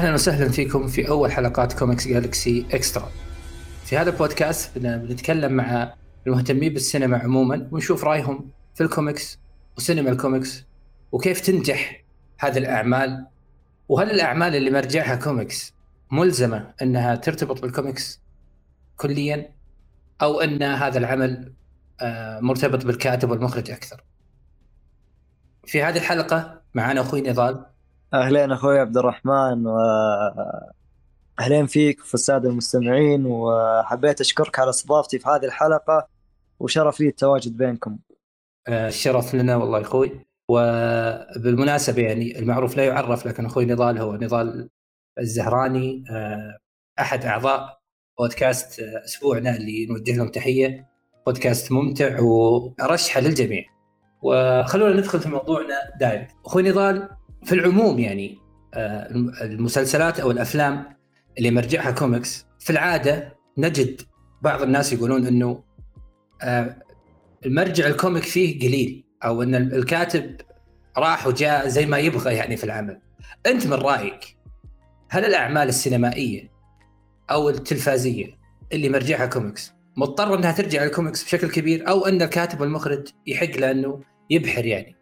أهلا وسهلا فيكم في أول حلقات كوميكس جالكسي اكسترا. في هذا البودكاست بنتكلم مع المهتمين بالسينما عموما ونشوف رأيهم في الكوميكس وسينما الكوميكس وكيف تنجح هذه الأعمال وهل الأعمال اللي مرجعها كوميكس ملزمة إنها ترتبط بالكوميكس كليا أو إن هذا العمل آه، مرتبط بالكاتب والمخرج أكثر. في هذه الحلقة معنا أخوي نضال أهلين أخوي عبد الرحمن و أهلين فيك وفي السادة المستمعين وحبيت أشكرك على استضافتي في هذه الحلقة وشرف لي التواجد بينكم. آه، الشرف لنا والله يا أخوي. وبالمناسبة يعني المعروف لا يعرف لكن أخوي نضال هو نضال الزهراني آه، أحد أعضاء بودكاست أسبوعنا اللي نوجه لهم تحية. بودكاست ممتع وأرشحه للجميع. وخلونا ندخل في موضوعنا direct أخوي نضال في العموم يعني آه، المسلسلات أو الأفلام اللي مرجعها كوميكس في العادة نجد بعض الناس يقولون إنه آه، المرجع ال comic فيه قليل أو إن الكاتب راح وجاء زي ما يبغى يعني في العمل. أنت من رأيك هل الأعمال السينمائية أو التلفازية اللي مرجعها كوميكس مضطر إنها ترجع للكوميكس بشكل كبير أو إن الكاتب والمخرج يحق له انه يبحر يعني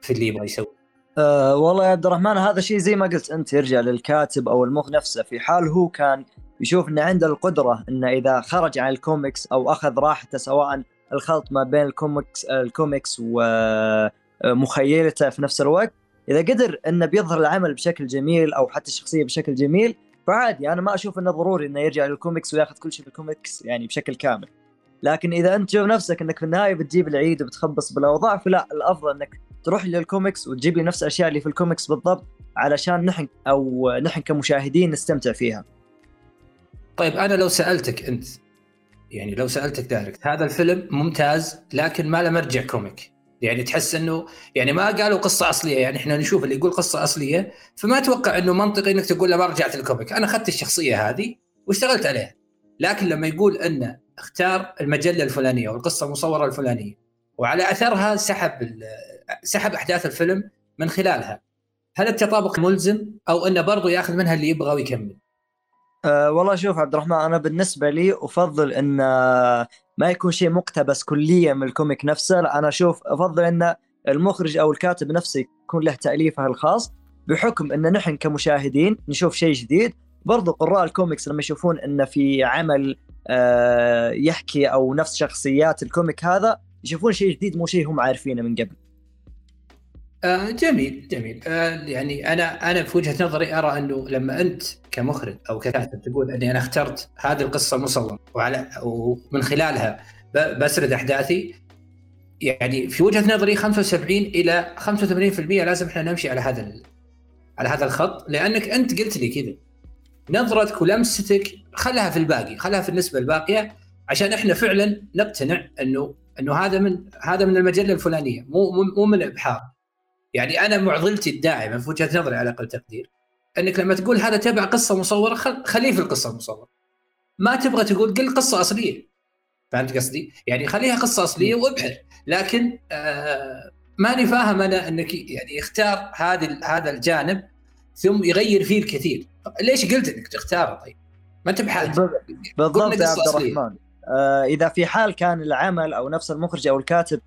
في اللي يبغى يسوي؟ أه والله يا عبد الرحمن هذا شيء زي ما قلت أنت يرجع للكاتب أو المخرج نفسه. في حال هو كان يشوف إنه عنده القدرة إنه إذا خرج عن الكوميكس أو أخذ راحته سواء الخلط ما بين ال comics ال comics ومخيلته في نفس الوقت إذا قدر إنه بيظهر العمل بشكل جميل أو حتى الشخصية بشكل جميل فعادي أنا ما أشوف إنه ضروري إنه يرجع للكوميكس وياخذ كل شيء في الكوميكس يعني بشكل كامل. لكن إذا أنت تشوف نفسك إنك في النهاية بتجيب العيد وبتخبص بالأوضاع فلا الأفضل إنك تروح للكوميكس وتجيب لي نفس الأشياء اللي في الكوميكس بالضبط علشان نحن أو نحن كمشاهدين نستمتع فيها. طيب أنا لو سألتك أنت يعني لو سألتك direct هذا الفيلم ممتاز لكن ما له مرجع comic. يعني تحس إنه يعني ما قالوا قصة أصلية يعني إحنا نشوف اللي يقول قصة أصلية فما أتوقع إنه منطقي إنك تقول له ما رجعت ال comic. أنا اخذت الشخصية هذه واشتغلت عليها. لكن لما يقول إنه اختار المجلة الفلانية والقصة المصورة الفلانية. وعلى أثرها سحب سحب أحداث الفيلم من خلالها. هل التطابق ملزم أو انه برضه يأخذ منها اللي يبغى ويكمل؟ أه والله شوف عبد الرحمن أنا بالنسبة لي أفضل إن ما يكون شيء مقتبس كليا من الكوميك نفسه. أنا أشوف أفضل إن المخرج أو الكاتب نفسه يكون له تأليفه الخاص بحكم إن نحن كمشاهدين نشوف شيء جديد. برضو قراء الكوميكس لما يشوفون إن في عمل أه يحكي أو نفس شخصيات ال comic هذا يشوفون شيء جديد مو شيء هم عارفينه من قبل. آه جميل جميل. آه يعني أنا أنا في وجهة نظري أرى أنه لما أنت كمخرج أو ككاتب تقول أني أنا اخترت هذه القصة المصوره وعلى ومن خلالها بسرد أحداثي يعني في وجهة نظري 75 إلى 85% لازم إحنا نمشي على هذا على هذا الخط لأنك أنت قلت لي كذا. نظرتك ولمستك خلها في الباقي خلها في النسبة الباقية عشان إحنا فعلا نقتنع انه إنه هذا من هذا من المجلة الفلانية مو مو من ابحار يعني أنا معضلتي الداعمة في وجهة نظري على أقل تقدير إنك لما تقول هذا تبع قصة مصورة خليه في القصة المصورة. ما تبغى تقول قل قصة أصلية. فهمت قصدي؟ يعني خليها قصة أصلية وابحر لكن آه ماني فاهم أنا إنك يعني يختار هذا هذا الجانب ثم يغير فيه الكثير. ليش قلت إنك تختاره طيب؟ ما أنت بحاجة. بالضبط. يا عبد الرحمن. آه إذا في حال كان العمل أو نفس المخرج أو الكاتب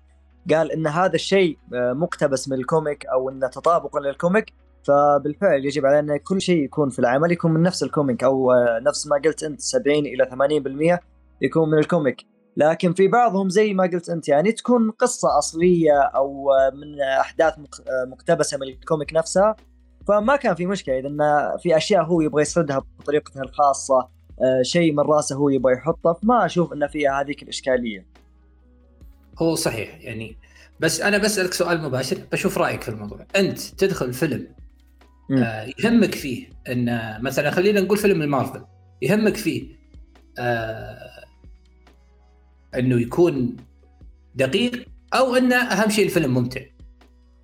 قال إن هذا الشيء آه، مقتبس من ال comic أو انه تطابق لل comic فبالفعل يجب ان كل شيء يكون في العمل يكون من نفس ال comic أو آه، نفس ما قلت أنت 70 إلى 80% يكون من ال comic. لكن في بعضهم زي ما قلت أنت يعني تكون قصة أصلية أو آه، من أحداث مقتبسة من ال comic نفسها فما كان في مشكلة إذا في أشياء هو يبغى يسردها بطريقته الخاصة شيء من رأسه هو يبغى يحطه فما أشوف إن فيها هذيك الإشكالية. هو صحيح يعني بس أنا بسألك سؤال مباشر بشوف رأيك في الموضوع. أنت تدخل فيلم آه يهمك فيه إن مثلا خلينا نقول فيلم المارفل يهمك فيه آه إنه يكون دقيق أو إنه أهم شيء الفيلم ممتع.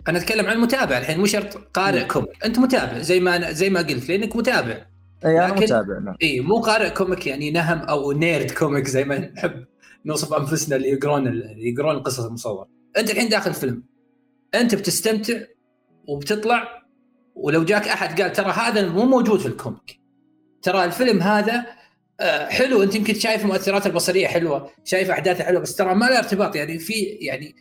أنا اتكلم عن المتابع الحين مو شرط قارئ comic انت متابع زي ما أنا زي ما قلت لأنك متابع. أي أنا متابع نعم. إي مو قارئ comic يعني نهم أو nerd comic زي ما نحب نوصف أنفسنا اللي يقرون اللي يقرون القصص المصورة. أنت الحين داخل فيلم. أنت بتستمتع وبتطلع ولو جاك أحد قال ترى هذا مو موجود في ال comic. ترى الفيلم هذا حلو. انت يمكن شايف المؤثرات البصرية حلوة شايف احداثه حلوة بس ترى ما له ارتباط. يعني في يعني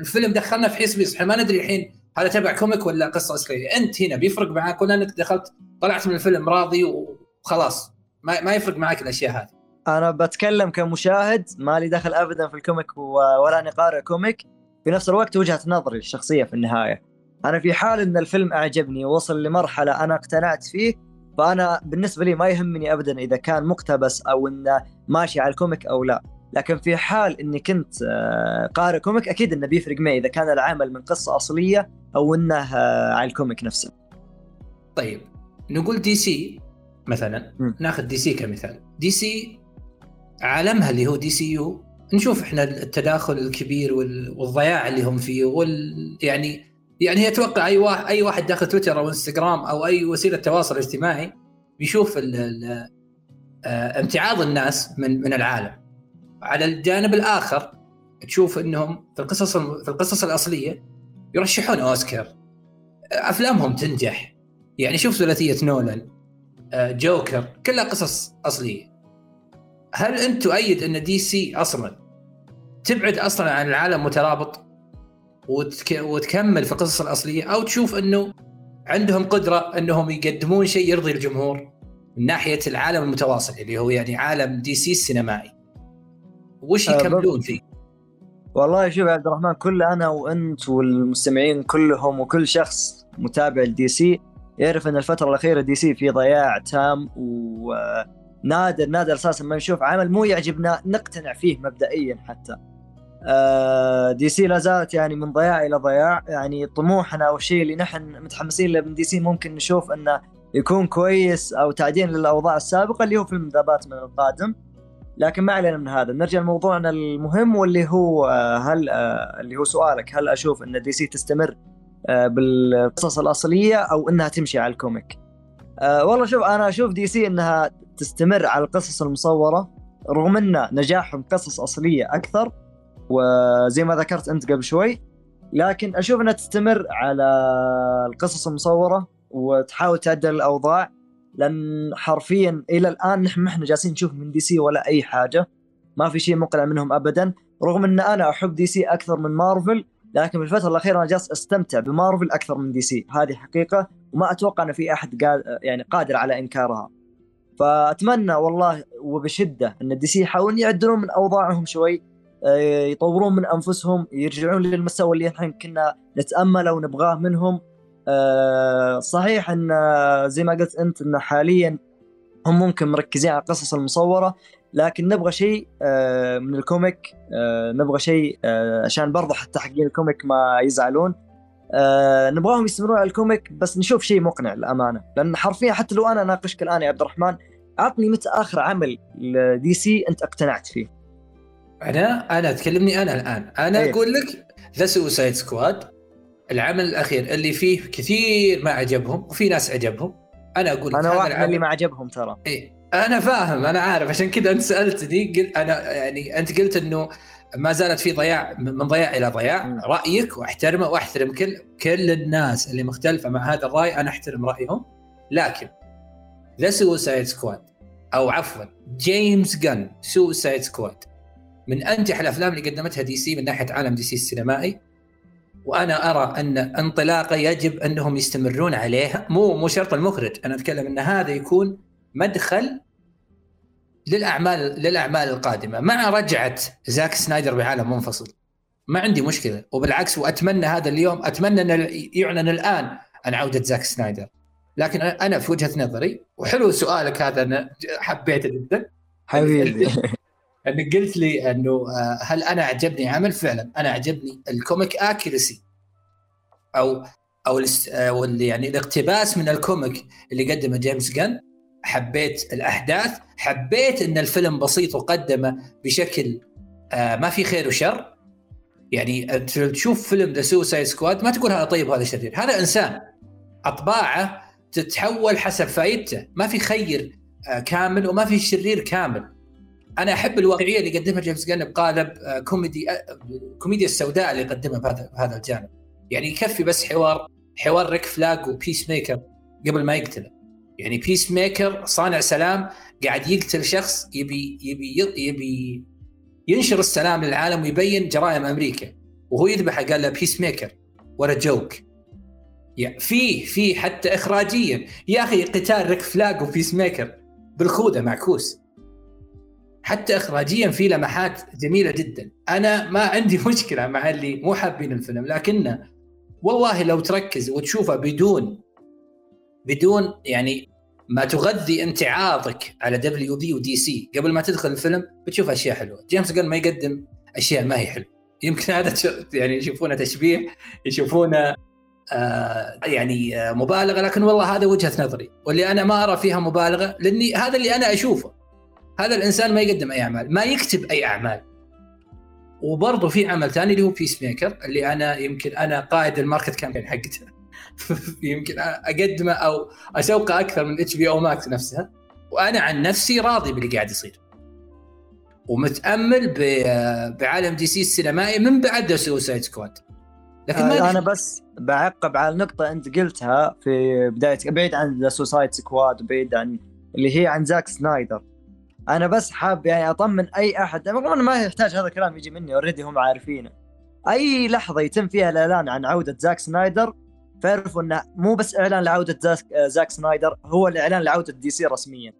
الفيلم دخلنا في حسبيس إحنا ما ندري الحين هذا تبع comic ولا قصة أصلية. أنت هنا بيفرق معك ولا إنك دخلت طلعت من الفيلم راضي وخلاص. ما, ما يفرق معك الأشياء هذه. أنا بتكلم كمشاهد ما لي دخل ابدا في ال comic ولا اني قارئ comic. في نفس الوقت وجهة نظري الشخصية في النهاية. أنا في حال إن الفيلم أعجبني ووصل لمرحلة أنا اقتنعت فيه فأنا بالنسبة لي ما يهمني ابدا إذا كان مقتبس أو إنه ماشي على ال comic أو لا لكن في حال إني كنت آه، قارئ comic أكيد إنه بيفرق معي إذا كان العمل من قصة أصلية أو إنه آه، على ال comic نفسه. طيب نقول DC مثلا م. ناخذ DC كمثال DC عالمها اللي هو DCU نشوف إحنا التداخل الكبير والضياع اللي هم فيه وال يعني يعني هي أتوقع أي واحد أي واحد داخل تويتر أو إنستغرام أو أي وسيلة تواصل اجتماعي بيشوف ال ال آه، امتعاض الناس من من العالم. على الجانب الآخر تشوف إنهم في القصص في القصص الأصلية يرشحون أوسكار. أفلامهم تنجح. يعني شوف ثلاثية نولان آه، جوكر كلها قصص أصلية. هل أنت تؤيد إن DC أصلا تبعد أصلا عن العالم مترابط؟ وتك... وتكمل في القصص الأصلية أو تشوف إنه عندهم قدرة إنهم يقدمون شيء يرضي الجمهور من ناحية العالم المتواصل اللي هو يعني عالم DC السينمائي. وش آه، يكملون فيه؟ والله شوف يا عبد الرحمن كل أنا وأنت والمستمعين كلهم وكل شخص متابع ل DC يعرف إن الفترة الأخيرة DC في ضياع تام ونادر نادر أساسا ما نشوف عمل مو يعجبنا نقتنع فيه مبدئيا حتى. DC لا زالت يعني من ضياع إلى ضياع. يعني طموحنا والشيء اللي نحن متحمسين له من DC ممكن نشوف إنه يكون كويس أو تعديل للأوضاع السابقة اللي هو فيلم The Batman القادم. لكن ما علينا من هذا. نرجع لموضوعنا المهم واللي هو آه، هل آه، اللي هو سؤالك. هل أشوف إن DC تستمر بالقصص الأصلية أو إنها تمشي على ال comic؟ والله شوف أنا أشوف DC إنها تستمر على القصص المصورة رغم إن نجاحهم قصص أصلية أكثر. وزي ما ذكرت أنت قبل شوي لكن أشوف إنها تستمر على القصص المصورة وتحاول تعدل الأوضاع لأن حرفيا إلى الآن نحن ما إحنا جالسين نشوف من DC ولا أي حاجة. ما في شيء مقنع منهم ابدا. رغم إن أنا أحب DC أكثر من مارفل لكن في الفترة الأخيرة أنا جالس أستمتع بمارفل أكثر من DC هذه حقيقة وما أتوقع إن في أحد قال يعني قادر على إنكارها. فأتمنى والله وبشدة إن DC يحاولون يعدلون من أوضاعهم شوي يطورون من أنفسهم يرجعون للمستوى اللي إحنا كنا نتأمله ونبغاه منهم. آه، صحيح أن زي ما قلت أنت أن حاليا هم ممكن مركزين على القصص المصورة لكن نبغى شيء آه، من ال comic. نبغى شيء عشان برضه حتى حقين ال comic ما يزعلون. نبغاهم يستمرون على ال comic بس نشوف شيء مقنع للأمانة. لأن حرفيا حتى لو أنا أناقشك الآن يا عبد الرحمن أعطني متى آخر عمل ل DC أنت اقتنعت فيه. أنا أنا تكلمني أنا الآن. أنا أيه. أقول لك The Suicide Squad العمل الأخير اللي فيه كثير ما عجبهم وفي ناس عجبهم. أنا أقول لك أنا واحد من اللي ما عجبهم ترى. إيه. أنا فاهم أنا عارف. عشان كذا أنت سألتني قلت أنا يعني أنت قلت إنه ما زالت في ضياع من ضياع إلى ضياع. م. رأيك وأحترمه وأحترم كل كل الناس اللي مختلفة مع هذا الرأي أنا أحترم رأيهم. لكن The Suicide Squad أو عفوا James Gunn Suicide Squad من أنجح الأفلام اللي قدمتها DC من ناحية عالم DC السينمائي وأنا أرى أن انطلاقة يجب أنهم يستمرون عليها. مو مو شرط المخرج أنا أتكلم أن هذا يكون مدخل للأعمال للأعمال القادمة. مع رجعة زاك سنايدر بعالم منفصل. ما عندي مشكلة. وبالعكس وأتمنى هذا اليوم أتمنى أن يعلن الآن عن عودة زاك سنايدر. لكن أنا في وجهة نظري وحلو سؤالك هذا أنا حبيته جدا. حبيبي. انك قلت لي إنه آه، هل أنا عجبني عمل؟ فعلا أنا عجبني ال comic accuracy أو أو أو يعني الاقتباس من ال comic اللي قدمه جيمس جن حبيت الأحداث حبيت إن الفيلم بسيط وقدمه بشكل آه، ما في خير وشر. يعني تشوف فيلم ذا Suicide Squad ما تقول هذا طيب وهذا شرير. هذا إنسان أطباعه تتحول حسب فايدته. ما في خير آه، كامل وما في شرير كامل. أنا أحب الواقعية اللي يقدمها جيمس جن بقالب كوميدي الكوميديا السوداء اللي يقدمها بهذا بهذا الجانب. يعني يكفي بس حوار حوار ريك فلاج و Peacemaker قبل ما يقتله. يعني Peacemaker صانع سلام قاعد يقتل شخص يبي يبي يبي ينشر السلام للعالم ويبين جرائم أمريكا. وهو يذبحه قال له Peacemaker what a joke يعني في في حتى اخراجيا. يا أخي قتال ريك فلاج و Peacemaker بالخوذة معكوس. حتى اخراجيا في لمحات جميلة جدا. أنا ما عندي مشكلة مع اللي مو حابين الفيلم لكنه والله لو تركز وتشوفه بدون بدون يعني ما تغذي امتعاضك على دبليو بي ودي سي قبل ما تدخل الفيلم بتشوف أشياء حلوة. جيمس جن ما يقدم أشياء ما هي حلوة. يمكن هذا يعني يشوفونه تشبيه يشوفونه آه يعني آه مبالغة لكن والله هذا وجهة نظري. واللي أنا ما أرى فيها مبالغة لأني هذا اللي أنا أشوفه. هذا الإنسان ما يقدم أي أعمال ما يكتب أي أعمال. وبرضه في عمل ثاني اللي هو Peacemaker اللي أنا يمكن أنا قائد ال market campaign حقته. يمكن أقدمه أو أسوقه أكثر من HBO Max نفسها. وأنا عن نفسي راضي باللي قاعد يصير. ومتأمل بعالم DC السينمائي من بعد سوسايد سكواد لكن ما أنا بس بعقب على النقطة أنت قلتها في بداية بعيد عن Suicide Squad بعيد عن اللي هي عن زاك سنايدر. أنا بس حاب يعني أطمن أي أحد رغم ما يحتاج هذا الكلام يجي مني already هم عارفينه. أي لحظة يتم فيها الإعلان عن عودة زاك سنايدر فاعرفوا إنه مو بس إعلان لعودة زاك سنايدر هو الاعلان لعودة DC رسميا.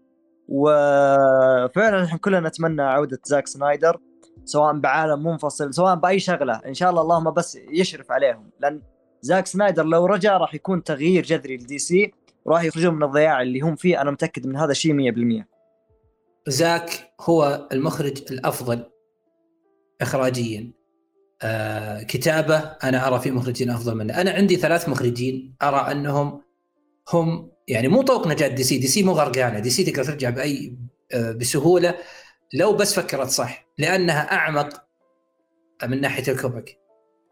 وفعلا إحنا كلنا نتمنى عودة زاك سنايدر سواء بعالم منفصل سواء بأي شغلة إن شاء الله اللهم بس يشرف عليهم. لأن زاك سنايدر لو رجع راح يكون تغيير جذري ل DC وراح يخرجون من الضياع اللي هم فيه أنا متأكد من هذا الشيء 100% زاك هو المخرج الأفضل اخراجيا. آه كتابه أنا أرى في مخرجين أفضل منه. أنا عندي ثلاث مخرجين أرى أنهم هم يعني مو طوق نجاة DC. DC مو غرقانة. DC تقدر ترجع بأي آه بسهولة. لو بس فكرت صح لأنها أعمق من ناحية ال comic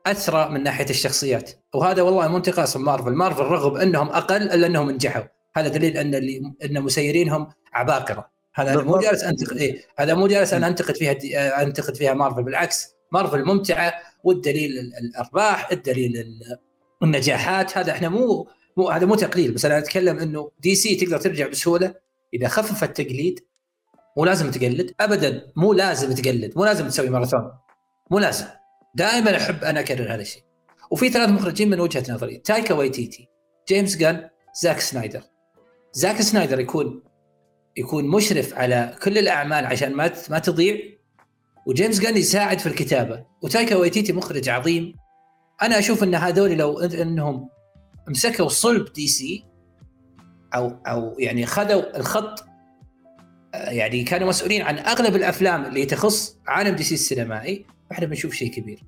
اثرى من ناحية الشخصيات. وهذا والله مو انتقاص Marvel. Marvel رغم أنهم أقل إلا أنهم نجحوا. هذا دليل أن اللي أن مسيرينهم عباقرة. هذا مو جالس انتقد إيه؟ هذا مو جالس أنا أنتقد فيها دي... أنتقد فيها مارفل. بالعكس مارفل ممتعة والدليل الأرباح الدليل النجاحات. هذا إحنا مو مو هذا مو تقليل. بس أنا أتكلم إنه DC تقدر ترجع بسهولة إذا خفف التقليد مو لازم تقلد. ابدا مو لازم تقلد. مو لازم تسوي ماراثون. مو لازم. دائما أحب أنا أكرر هذا الشيء. وفي ثلاث مخرجين من وجهة نظري. تايكا وايتيتي جيمس جان زاك سنايدر. زاك سنايدر يكون يكون مشرف على كل الأعمال عشان ما ما تضيع. وجيمس جان يساعد في الكتابة. وتايكا وايتيتي مخرج عظيم. أنا أشوف إن هذول لو إنهم مسكوا صلب DC أو أو يعني خذوا الخط يعني كانوا مسؤولين عن أغلب الأفلام اللي تخص عالم DC السينمائي فاحنا بنشوف شيء كبير.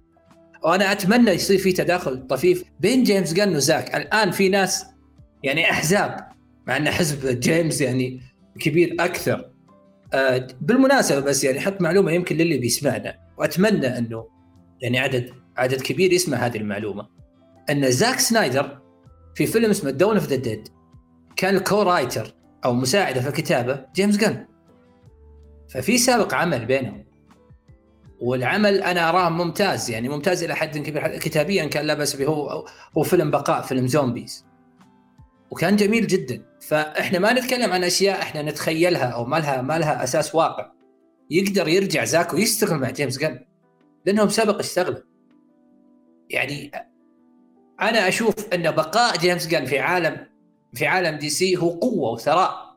وأنا أتمنى يصير في تداخل طفيف بين جيمس جان وزاك. الآن في ناس يعني أحزاب مع إن حزب جيمس يعني كبير أكثر. آه بالمناسبة بس يعني حط معلومة يمكن للي بيسمعنا وأتمنى أنه يعني عدد عدد كبير يسمع هذه المعلومة. أن زاك سنايدر في فيلم اسمه Dawn of the Dead كان ال co-writer أو مساعدة في الكتابه جيمس جن ففي سابق عمل بينهم. والعمل أنا أراه ممتاز يعني ممتاز إلى حد كبير كتابيا كان لا بأس به هو هو فيلم بقاء فيلم zombies. وكان جميل جدا. فإحنا ما نتكلم عن أشياء إحنا نتخيلها أو ما لها ما لها أساس واقع. يقدر يرجع زاك ويشتغل مع جيمس جن. لأنهم سبق اشتغلوا يعني أنا أشوف أن بقاء جيمس جن في عالم في عالم DC هو قوة وثراء.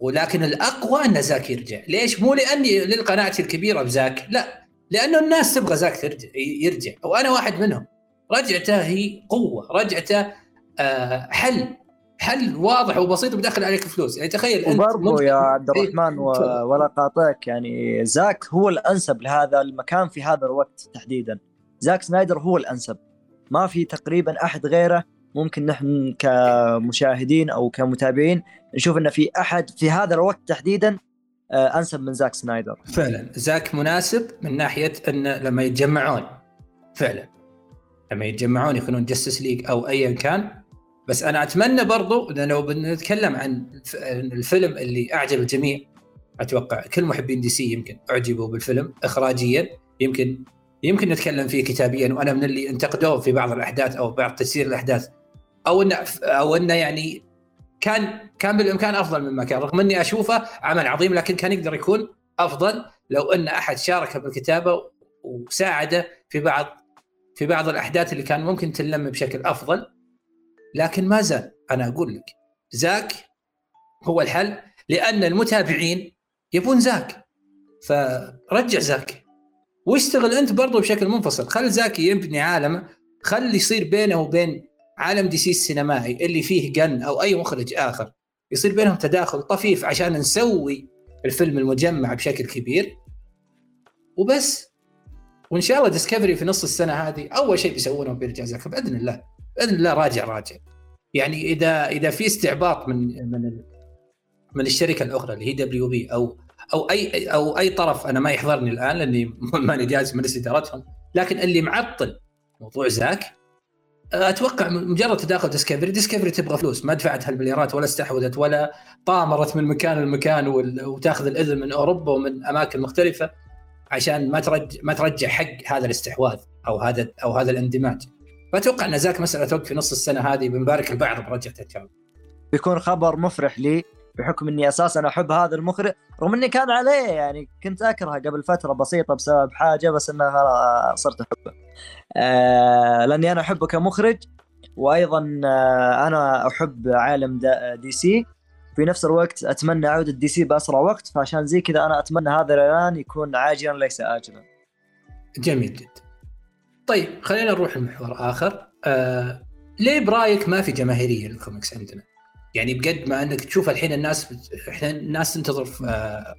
ولكن الأقوى أن زاك يرجع. ليش؟ مو لأني للقناعتي الكبيرة بزاك لا. لأنه الناس تبغى زاك ترجع يرجع. وأنا واحد منهم. رجعته هي قوة. رجعته آه حل. حل واضح وبسيط وبدخل عليك فلوس. يعني تخيل أنت وبرضه يا عبد الرحمن و... ولا قاطعك يعني زاك هو الأنسب لهذا المكان في هذا الوقت تحديدا. زاك سنايدر هو الأنسب. ما في تقريبا أحد غيره. ممكن نحن كمشاهدين أو كمتابعين نشوف ان في أحد في هذا الوقت تحديدا آه، أنسب من زاك سنايدر. فعلا. زاك مناسب من ناحية إن لما يتجمعون. فعلا. لما يتجمعون يكونون Justice League أو ايا كان بس أنا أتمنى برضو لو بنتكلم عن الفيلم اللي أعجب الجميع أتوقع كل محبين دي سي يمكن أعجبوا بالفيلم اخراجيا. يمكن يمكن نتكلم فيه كتابيا وأنا من اللي انتقدوه في بعض الأحداث أو بعض تسيير الأحداث. أو إنه أو إنه يعني كان كان بالإمكان أفضل مما كان رغم إني أشوفه عمل عظيم لكن كان يقدر يكون أفضل لو إن أحد شارك بالكتابة وساعده في بعض في بعض الأحداث اللي كان ممكن تنلم بشكل أفضل. لكن ما زال أنا أقول لك؟ زاك هو الحل لأن المتابعين يبون زاك. فرجع زاك. واشتغل أنت برضو بشكل منفصل. خل زاكي يبني عالمه خلي يصير بينه وبين عالم دي سي السينمائي اللي فيه جن أو أي مخرج آخر. يصير بينهم تداخل طفيف عشان نسوي الفيلم المجمع بشكل كبير. وبس. وإن شاء الله ديسكفري في نص السنة هذه أول شيء بيسوونه بيرجع زاكي بإذن الله. باذن الله راجع راجع. يعني إذا إذا في استعباط من من من الشركة الأخرى اللي هي دبليو بي أو أو أي أو أي طرف أنا ما يحضرني الآن لأني ماني جالس مجلس إدارتهم لكن اللي معطل موضوع زاك أتوقع مجرد تداخل ديسكفري ديسكفري تبغى فلوس. ما دفعت هالمليارات ولا استحوذت ولا طمرت من مكان لمكان وتاخذ الإذن من أوروبا ومن أماكن مختلفة عشان ما ترجع ما ترجع حق هذا الاستحواذ أو هذا أو هذا الاندماج. فأتوقع أن زاك مساله توقف في نص السنة هذه بنبارك البعض برجعه الشباب بيكون خبر مفرح لي بحكم إني أساسا أحب هذا المخرج رغم إني كان عليه يعني كنت أكرهه قبل فترة بسيطة بسبب حاجة بس إنه صرت أحبه. آه لأني أنا أحبه كمخرج وأيضا آه أنا أحب عالم DC في نفس الوقت أتمنى عوده DC بأسرع وقت فعشان زي كذا أنا أتمنى هذا الإعلان يكون عاجلا ليس اجلا. جميل جدا. طيب خلينا نروح لمحور آخر آه ليه برايك ما في جماهيرية للكوميكس عندنا؟ يعني بقد ما أنك تشوف الحين الناس بت... إحنا الناس تنتظر في آه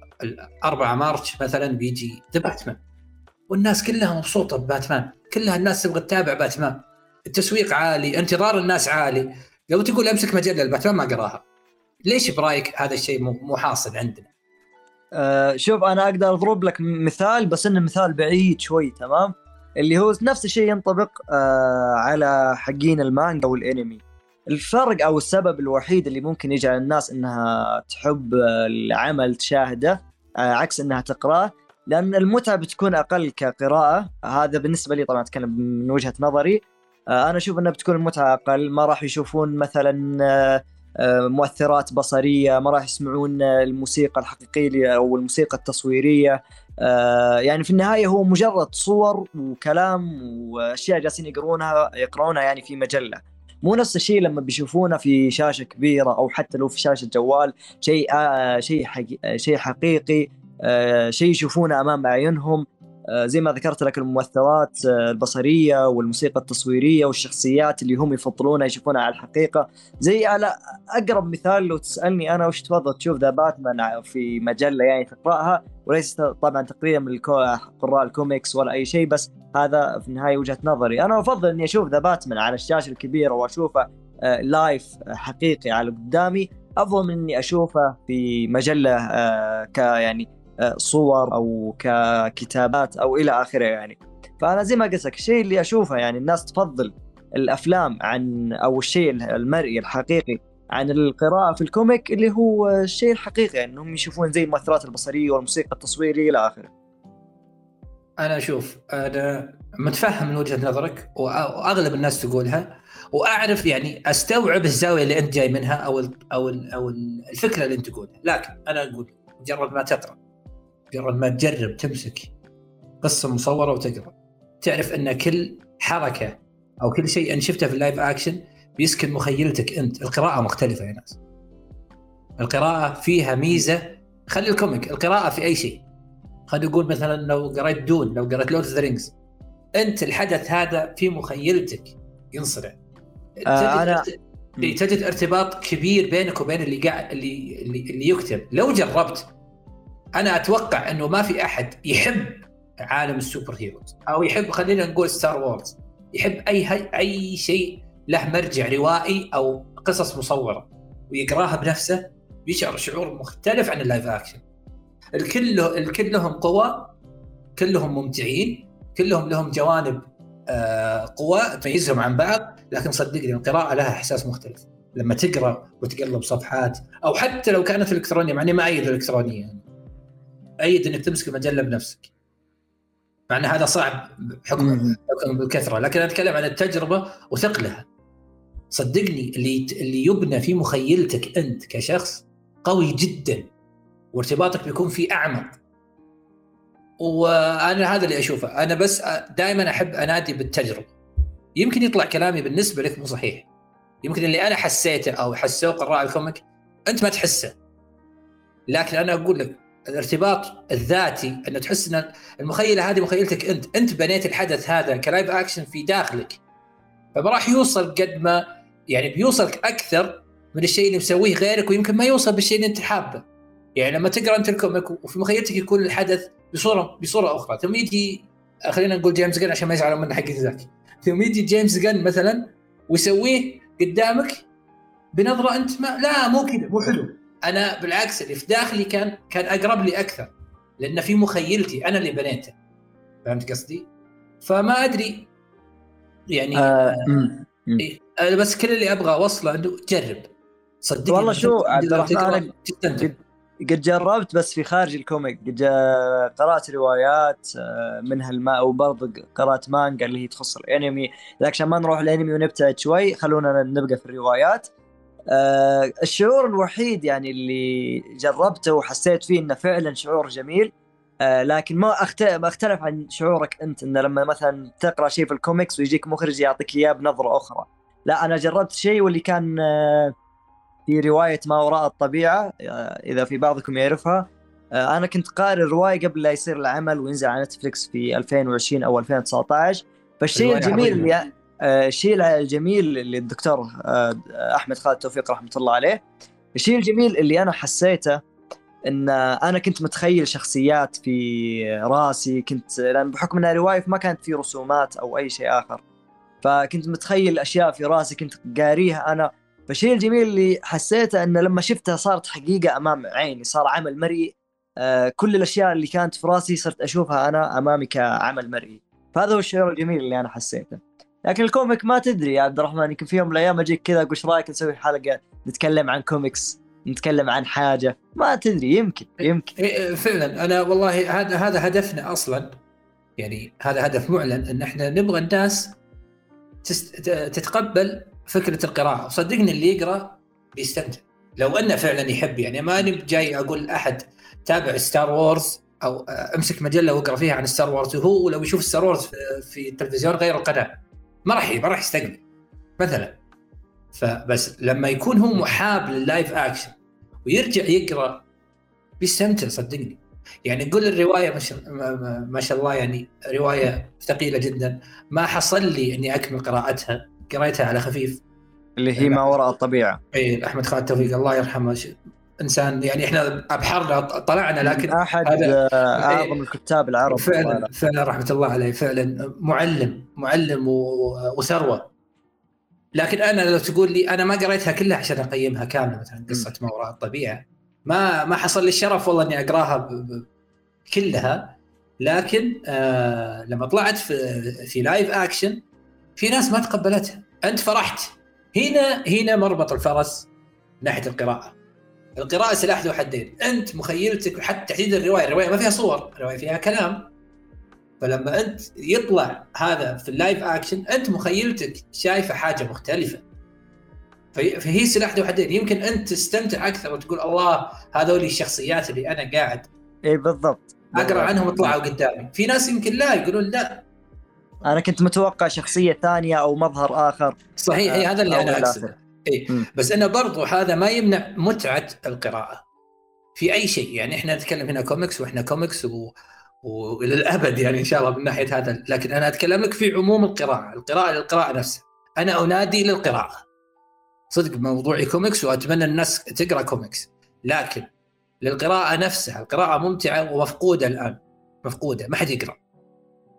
4 March مثلا بيجي The Batman والناس كلها مبسوطة بباتمان كلها الناس تبغى تتابع باتمان التسويق عالي انتظار الناس عالي لو تقول أمسك مجلة الباتمان ما قراها ليش برايك هذا الشيء مو حاصل عندنا؟ أه شوف أنا أقدر أضرب لك مثال بس إنه مثال بعيد شوي تمام؟ اللي هو نفس الشيء ينطبق أه على حقين المانجا والانمي. الفرق أو السبب الوحيد اللي ممكن يجعل الناس إنها تحب العمل تشاهده آه، عكس إنها تقرأه لأن المتعة بتكون أقل كقراءة. هذا بالنسبة لي طبعا أتكلم من وجهة نظري. آه، أنا أشوف انها بتكون المتعة أقل. ما راح يشوفون مثلا آه، مؤثرات بصرية ما راح يسمعون الموسيقى الحقيقية أو الموسيقى التصويرية. يعني في النهاية هو مجرد صور وكلام وأشياء جالسين يقرونها يقرونها يعني في مجلة. مو نفس الشيء لما بيشوفونه في شاشة كبيرة أو حتى لو في شاشة جوال شيء آه شيء حقيقي شيء حقيقي آه شيء يشوفونه أمام اعينهم آه زي ما ذكرت لك المؤثرات آه البصرية والموسيقى التصويرية والشخصيات اللي هم يفضلونها يشوفونها على الحقيقة. زي على أقرب مثال لو تسألني أنا وش تفضل تشوف The Batman في مجلة يعني تقراها وليس طبعا تقريبا من قراء الكوميكس ولا أي شيء بس هذا في النهايه وجهة نظري. أنا أفضل إني أشوف The Batman على الشاشة الكبيرة وأشوفه live آه، حقيقي على قدامي. أفضل من إني أشوفه في مجلة آه، ك يعني آه، صور أو ككتابات أو إلى آخره يعني فأنا زي ما قلت لك الشيء اللي أشوفه يعني الناس تفضل الأفلام عن أو الشيء المرئي الحقيقي عن القراءة في الكوميك اللي هو الشيء الحقيقي يعني انهم يشوفون زي المؤثرات البصرية والموسيقى التصويرية إلى آخره. أنا أشوف أنا متفهم من وجهة نظرك وأغلب الناس تقولها وأعرف يعني أستوعب الزاوية اللي أنت جاي منها أو أو أو الفكرة اللي أنت تقولها، لكن أنا أقول مجرد ما تقرأ مجرد ما تجرب تمسك قصة مصورة وتقرأ. تعرف أن كل حركة أو كل شيء انت شفته في ال live action بيسكن مخيلتك أنت. القراءة مختلفة يا ناس. القراءة فيها ميزة. خلي ال comic. القراءة في أي شيء. خلينا نقول مثلا لو قريت Dune لو قريت Lord the Rings أنت الحدث هذا في مخيلتك ينصنع آه أنا تجد ارتباط كبير بينك وبين اللي قاعد اللي اللي, اللي يكتب. لو جربت أنا أتوقع إنه ما في أحد يحب عالم ال superheroes أو يحب خلينا نقول Star Wars. يحب أي أي شيء له مرجع روائي أو قصص مصورة ويقراها بنفسه بيشعر شعور مختلف عن ال live action. الكل الكل لهم قوى كلهم ممتعين كلهم لهم جوانب آه، قوى تميزهم عن بعض لكن صدقني القراءة لها إحساس مختلف. لما تقرأ وتقلب صفحات أو حتى لو كانت إلكترونية مع إني ما ايد الإلكترونية. يعني أيد إنك تمسك المجلة بنفسك. مع إن هذا صعب بحكم حكم بالكثرة. لكن أنا أتكلم عن التجربة وثقلها. صدقني اللي اللي يبنى في مخيلتك أنت كشخص قوي جدا وارتباطك بيكون فيه أعمق. وأنا هذا اللي أشوفه. أنا بس دائما أحب أنادي بالتجربة. يمكن يطلع كلامي بالنسبة لك مو صحيح. يمكن اللي أنا حسيته أو حسوه قراء ال comic أنت ما تحسه. لكن أنا أقول لك الارتباط الذاتي انه تحس أن المخيلة هذه مخيلتك أنت أنت بنيت الحدث هذا ك live action في داخلك. فما راح يوصل قد ما يعني بيوصلك أكثر من الشيء اللي مسويه غيرك ويمكن ما يوصل بالشيء اللي أنت حابه. يعني لما تقرأ أنت ال comic وفي مخيلتك يكون الحدث بصورة بصورة أخرى. ثم يجي خلينا نقول جيمس غن عشان ما يزعلوا منه حق زاك. ثم يجي جيمس غن مثلا ويسويه قدامك بنظرة أنت ما لا مو كذا مو حلو. أنا بالعكس اللي في داخلي كان كان أقرب لي أكثر لأن في مخيلتي أنا اللي بنيته. فهمت قصدي؟ فما أدري. يعني آه إيه أنا بس كل اللي أبغى أوصله إنه جرب. صدقني والله شو عبد الرحمن قد, قد جربت بس في خارج الكوميك. قد قرأت روايات آه، منها الماء وبرضه قرأت مانجا اللي هي تخص الأنمي. لكن عشان ما نروح الأنمي ونبتعد شوي خلونا نبقى في الروايات. آه الشعور الوحيد يعني اللي جربته وحسيت فيه إنه فعلا شعور جميل آه لكن ما اختلف ما اختلف عن شعورك أنت إنه لما مثلا تقرأ شيء في الكوميكس ويجيك مخرج يعطيك إياه بنظرة أخرى. لا أنا جربت شيء واللي كان آه في رواية ما وراء الطبيعة آه إذا في بعضكم يعرفها آه أنا كنت قارئ الرواية قبل لا يصير العمل وينزل على نتفلكس في 2020 أو 2019 فالشيء الجميل اللي الشيء الجميل اللي الدكتور آه، أحمد خالد توفيق رحمة الله عليه الشيء الجميل اللي أنا حسيته إن أنا كنت متخيل شخصيات في راسي كنت لأن بحكم انها رواية ما كانت في رسومات أو أي شيء آخر فكنت متخيل أشياء في راسي كنت قاريها أنا. فالشيء الجميل اللي حسيته انه لما شفتها صارت حقيقة أمام عيني صار عمل مرئي. آه، كل الأشياء اللي كانت في راسي صرت أشوفها أنا أمامي كعمل مرئي. فهذا هو الشعور الجميل اللي أنا حسيته. لكن الكوميك ما تدري يا عبد الرحمن يمكن في يوم من الأيام أجيك كذا أقول إيش رأيك نسوي حلقة نتكلم عن كوميكس نتكلم عن حاجة؟ ما تدري يمكن يمكن. إيه، إيه، فعلا. أنا والله هذا هذا هدفنا أصلا. يعني هذا هدف معلن إن إحنا نبغى الناس تتقبل فكرة القراءة. وصدقني اللي يقرأ بيستمتع. لو أنه فعلا يحب يعني ما أنا جاي أقول أحد تابع Star Wars أو أمسك مجلة وأقرأ فيها عن Star Wars وهو لو يشوف Star Wars في التلفزيون غير القناة. ما راح ما راح يستقبل مثلا. فبس لما يكون هو محب لل live action ويرجع يقرأ بيستمتع صدقني. يعني نقول الرواية ما شاء ما شاء الله يعني رواية ثقيلة جدا. ما حصل لي إني أكمل قراءتها قريتها على خفيف. اللي هي ما وراء الطبيعة. اي أحمد خالد توفيق الله يرحمه. إنسان يعني إحنا أبحرنا طلعنا لكن أحد هذا أعظم الكتاب العرب فعلا فعلا رحمة الله عليه فعلا معلم معلم وثروة. لكن أنا لو تقول لي أنا ما قريتها كلها عشان أقيمها كاملة مثلا قصة ما وراء الطبيعة ما ما حصل لي الشرف والله إني أقراها كلها. لكن آه لما طلعت في في live action في ناس ما تقبلتها. أنت فرحت. هنا هنا مربط الفرس ناحية القراءة. القراءة سلاح ذو حدين، أنت مخيلتك حتى تحديد الرواية، الرواية ما فيها صور، الرواية فيها كلام. فلما أنت يطلع هذا في ال live action، أنت مخيلتك شايفة حاجة مختلفة. فهي سلاح ذو حدين، يمكن أنت تستمتع أكثر وتقول الله هذول الشخصيات اللي أنا قاعد اي بالضبط. أقرأ عنهم طلعوا قدامي، في ناس يمكن لا يقولون لا. أنا كنت متوقع شخصية ثانية أو مظهر آخر. صحيح اي هذا اللي أنا أقصده. اي بس إنه برضو هذا ما يمنع متعة القراءة في أي شيء يعني إحنا نتكلم هنا كوميكس وإحنا كوميكس و... وللابد يعني إن شاء الله من ناحية هذا لكن أنا أتكلم لك في عموم القراءة، القراءة للقراءة نفسها. أنا أنادي للقراءة. صدق موضوعي كوميكس وأتمنى الناس تقرأ كوميكس لكن للقراءة نفسها، القراءة ممتعة ومفقودة الآن. مفقودة ما حد يقرأ.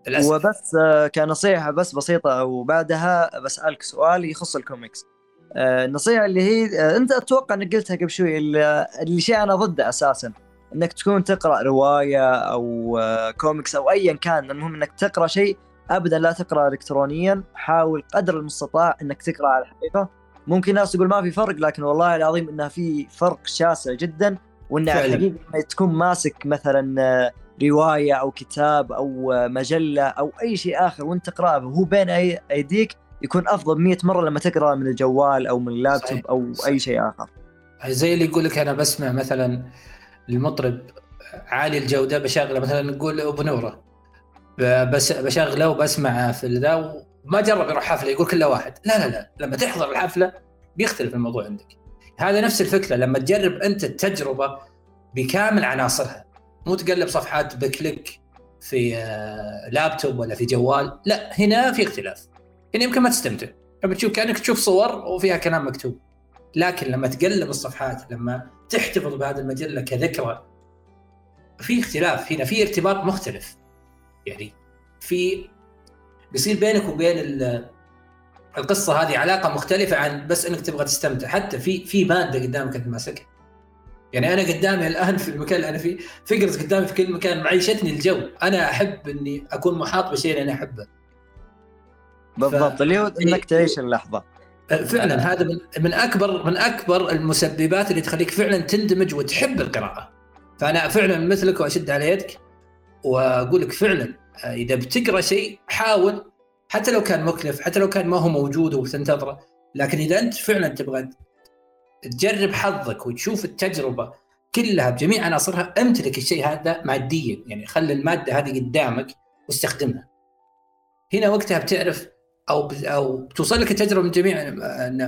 للأسف. وبس آه، كنصيحة بس بسيطة وبعدها بسألك سؤال يخص الكوميكس. آه، النصيحة اللي هي آه، أنت أتوقع إنك قلتها قبل شوي اللي شيء أنا ضده أساسا إنك تكون تقرأ رواية أو آه، كوميكس أو ايا كان المهم إنك تقرأ شيء ابدا لا تقرا الكترونيا حاول قدر المستطاع إنك تقرا على الحقيقة. ممكن ناس تقول ما في فرق لكن والله العظيم إنها في فرق شاسع جدا وان الحقيقة تكون ماسك مثلا رواية أو كتاب أو مجلة أو أي شيء آخر وأنت تقرأه وهو بين أيديك يكون أفضل 100 مرة لما تقرأ من الجوال أو من اللابتوب أو صحيح. أي شيء آخر. زي اللي يقول لك أنا بسمع مثلا المطرب عالي الجودة بشغله مثلا نقول أبو نورة بس بشغله وبسمعه في ذا وما جرب يروح حفلة يقول كله واحد. لا لا لا لما تحضر الحفلة بيختلف الموضوع عندك. هذا نفس الفكرة لما تجرب أنت التجربة بكامل عناصرها مو تقلب صفحات بكليك في آه، لابتوب ولا في جوال لا هنا في اختلاف. هنا يمكن ما تستمتع. لما تشوف كأنك تشوف صور وفيها كلام مكتوب. لكن لما تقلب الصفحات لما تحتفظ بهذه المجلة كذكرى في اختلاف هنا في ارتباط مختلف. يعني في بيصير بينك وبين القصة هذه علاقة مختلفة عن بس إنك تبغى تستمتع. حتى في في مادة قدامك أنت ماسكها. يعني أنا قدامي الآن في المكان اللي أنا فيه فكره قدامي في كل مكان معيشتني الجو. أنا أحب إني أكون محاط بشيء أنا أحبه. بالضبط اللي هو إنك تعيش اللحظة. فعلا هذا من من أكبر من أكبر المسببات اللي تخليك فعلا تندمج وتحب القراءة. فأنا فعلا مثلك وأشد على يدك وأقول لك فعلا إذا بتقرأ شيء حاول حتى لو كان مكلف حتى لو كان ما هو موجود وتنتظره لكن إذا أنت فعلا تبغى تجرب حظك وتشوف التجربة كلها بجميع عناصرها أمتلك الشيء هذا ماديا. يعني خلي المادة هذه قدامك واستخدمها. هنا وقتها بتعرف أو أو بتوصل لك التجربة من جميع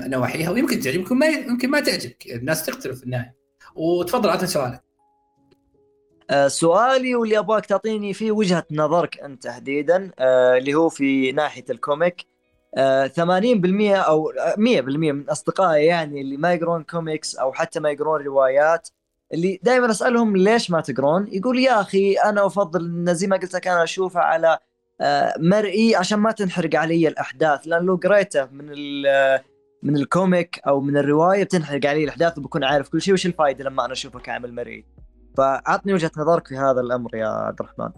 نواحيها ويمكن تعجبك يمكن ما يمكن ما تعجبك الناس تختلف في النهاية. وتفضل اعطني سؤالك. آه سؤالي واللي أبغاك تعطيني فيه وجهة نظرك أنت تحديدا آه اللي هو في ناحية الكوميك. آه 80% أو 100% من أصدقائي يعني اللي ما يقرون كوميكس أو حتى ما يقرون روايات اللي دائما أسألهم ليش ما تقرون؟ يقول يا أخي أنا أفضل زي ما قلت لك أنا أشوفها على آه، مرئي عشان ما تنحرق علي الأحداث لأن لو قريته من من ال comic أو من الرواية بتنحرق علي الأحداث وبكون عارف كل شيء وش الفائده لما أنا أشوفه كعمل مرئي. فأعطني وجهة نظرك في هذا الأمر يا عبد الرحمن.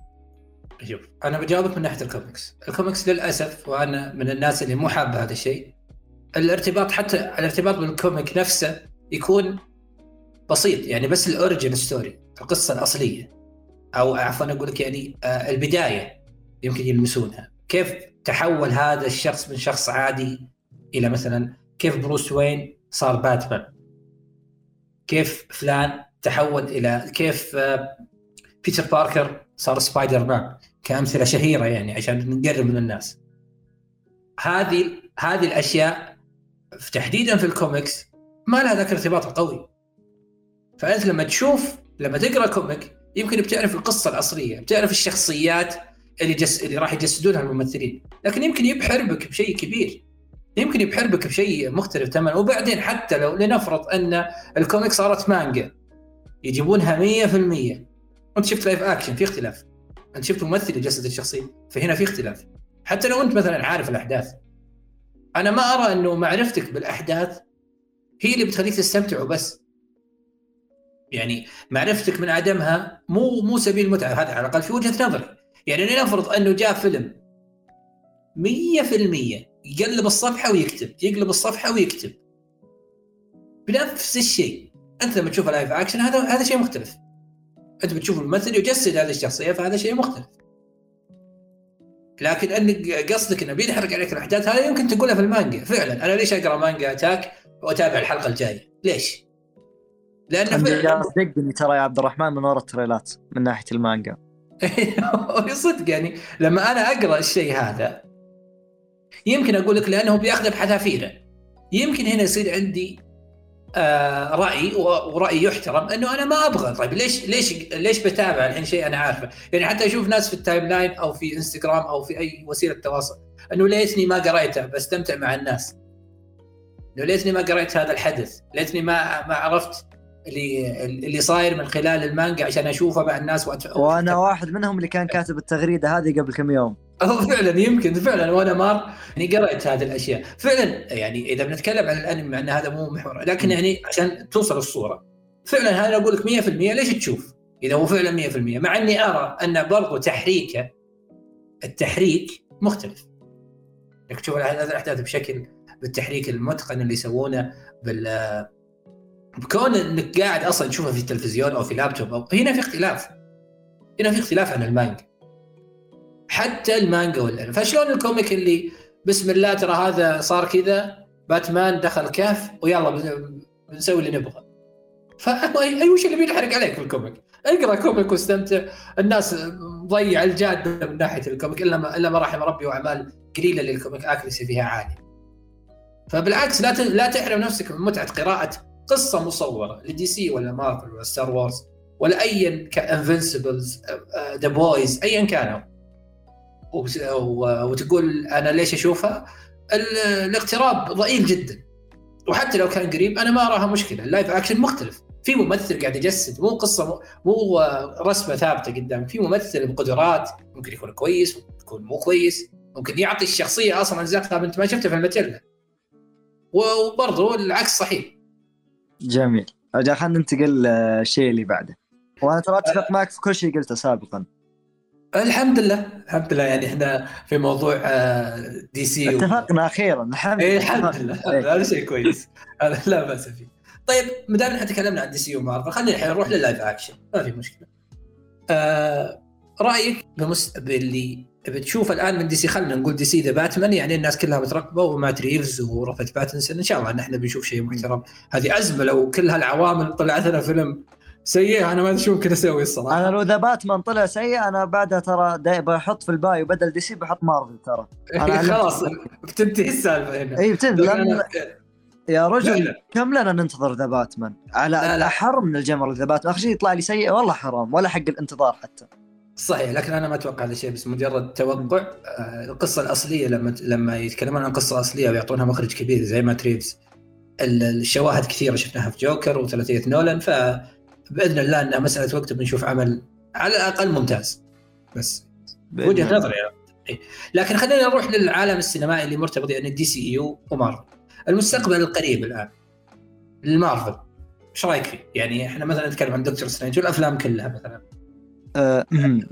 شوف أنا بجاوبك من ناحية الكوميكس. الكوميكس للأسف وأنا من الناس اللي مو حابة هذا الشيء الارتباط حتى الارتباط بال comic نفسه يكون بسيط يعني بس ال origin story القصة الأصلية أو عفوا أقول لك يعني آه، البداية. يمكن يلمسونها. كيف تحول هذا الشخص من شخص عادي إلى مثلا كيف بروس وين صار باتمان؟ كيف فلان تحول إلى كيف آه، بيتر باركر صار سبايدر مان كأمثلة شهيرة يعني عشان نقرب من الناس. هذه هذه الأشياء تحديدا في الكوميكس ما لها ذاك الارتباط القوي. فأنت لما تشوف لما تقرأ comic يمكن بتعرف القصة الأصلية بتعرف الشخصيات اللي جس... اللي راح يجسدونها الممثلين لكن يمكن يبحر بك بشيء كبير. يمكن يبحر بك بشيء مختلف تماما. وبعدين حتى لو لنفرض أن ال comic صارت مانجا يجيبونها 100% أنت شفت live action في اختلاف. أنت شفت ممثل يجسد الشخصية فهنا في اختلاف. حتى لو أنت مثلا عارف الأحداث. أنا ما أرى إنه معرفتك بالأحداث هي اللي بتخليك تستمتع وبس. يعني معرفتك من عدمها مو مو سبيل المتعه هذا على الأقل في وجهة نظري. يعني لنفرض أنه جاء فيلم 100% يقلب الصفحة ويكتب يقلب الصفحة ويكتب. بنفس الشيء. أنت لما تشوف ال live action هذا هذا شيء مختلف. أنت بتشوف الممثل يجسد هذه الشخصية فهذا شيء مختلف. لكن أنك قصدك إنه بيحرق عليك الأحداث هذا يمكن تقولها في المانجا. فعلا. أنا ليش أقرأ مانجا Attack وأتابع الحلقة الجاية؟ ليش؟ لأنه فعلا صدقني ترى يا عبد الرحمن من ورا ال trailers من ناحية المانجا. صدق يعني. لما أنا أقرأ الشيء هذا يمكن أقول لك لأنه بياخذه بحذافيره. يمكن هنا يصير عندي آه رأي ورأي يحترم إنه أنا ما أبغى. طيب ليش ليش ليش بتابع الحين شيء أنا عارفه؟ يعني حتى أشوف ناس في ال timeline أو في إنستغرام أو في أي وسيلة تواصل إنه ليتني ما قريته بستمتع مع الناس. إنه ليتني ما قريت هذا الحدث ليتني ما ما عرفت اللي اللي صاير من خلال المانجا عشان اشوفه مع الناس وأت... وأنا واحد منهم اللي كان كاتب التغريدة هذه قبل كم يوم. فعلا يمكن فعلا. وأنا مار يعني قرأت هذه الأشياء. فعلا يعني إذا بنتكلم عن الأنمي مع إن هذا مو محور لكن يعني عشان توصل الصورة. فعلا هذا أقول لك 100% ليش تشوف؟ إذا هو فعلا 100% مع إني أرى أن برضو تحريكه التحريك مختلف. إنك تشوف الأحداث بشكل بالتحريك المتقن اللي يسوونه بال بكون إنك قاعد أصلا تشوفها في التلفزيون أو في لابتوب أو هنا في اختلاف هنا في اختلاف عن المانجا حتى المانجا والانمي فشلون ال comic اللي بسم الله ترى هذا صار كذا باتمان دخل كهف ويلا بنسوي اللي نبغى ف اي وش اللي بينحرق عليك في ال comic؟ أقرأ comic واستمتع الناس ضيع الجادة من ناحية ال comic إلا ما إلا ما رحم ربي وأعمال قليلة لل comic accuracy فيها عالية. فبالعكس لا لا تحرم نفسك من متعة قراءة قصة مصورة ل DC ولا مارفل ولا Star Wars ولا ايا كان Invincible The Boys ايا كانوا. وتقول أنا ليش أشوفها؟ الاقتراب ضئيل جدا. وحتى لو كان قريب أنا ما أراها مشكلة ال live action مختلف. في ممثل قاعد يجسد مو قصة مو, رسمة ثابتة قدام. في ممثل بقدرات ممكن يكون كويس ممكن يكون مو كويس ممكن يعطي الشخصية أصلا اجزاء انت ما شفتها في ال material وبرضه العكس صحيح. جميل. أجل خلينا ننتقل للشيء اللي بعده. وأنا ترى أتفق معك في كل شيء قلته سابقا. الحمد لله. الحمد لله. يعني إحنا في موضوع DC اتفقنا و... أخيرا. الحمد لله. الحمد لله. هذا شيء كويس. هذا لا بأس فيه. طيب ما دام إحنا تكلمنا عن DC و Marvel خلينا الحين نروح لل live action ما في مشكلة. آه رأيك بمس... باللي بتشوف الآن من DC خلينا نقول DC The Batman يعني الناس كلها مترقبه ومات ريفز وروبرت باتنسون. إن شاء الله إن إحنا بنشوف شيء محترم. هذه أزمة لو كل هالعوامل طلعت لنا فيلم سيء أنا ما أدري شو ممكن أسوي الصراحة. أنا لو The Batman طلع سيء أنا بعدها ترى بحط في ال bio بدل DC بحط مارفل ترى. خلاص بتنتهي السالفة هنا. اي بتنتهي. لأن... يا رجل لا لا. كم لنا ننتظر The Batman؟ على لا لا. من الجمر The Batman. آخر شيء يطلع لي سيء والله حرام ولا حق الانتظار حتى. صحيح لكن أنا ما أتوقع هذا الشيء بس مجرد توقع آه، القصة الأصلية لما لما يتكلمون عن قصة أصلية ويعطونها مخرج كبير زي مات ريفز الشواهد كثيرة شفناها في جوكر وثلاثية نولان ف بإذن الله إنها مسألة وقت بنشوف عمل على الأقل ممتاز. بس وجهة نظري يعني. لكن خلينا نروح للعالم السينمائي اللي مرتبط يعني DCU و Marvel المستقبل القريب الآن. للمارفل إيش رأيك فيه؟ يعني إحنا مثلا نتكلم عن دكتور سترينج والأفلام كلها مثلا.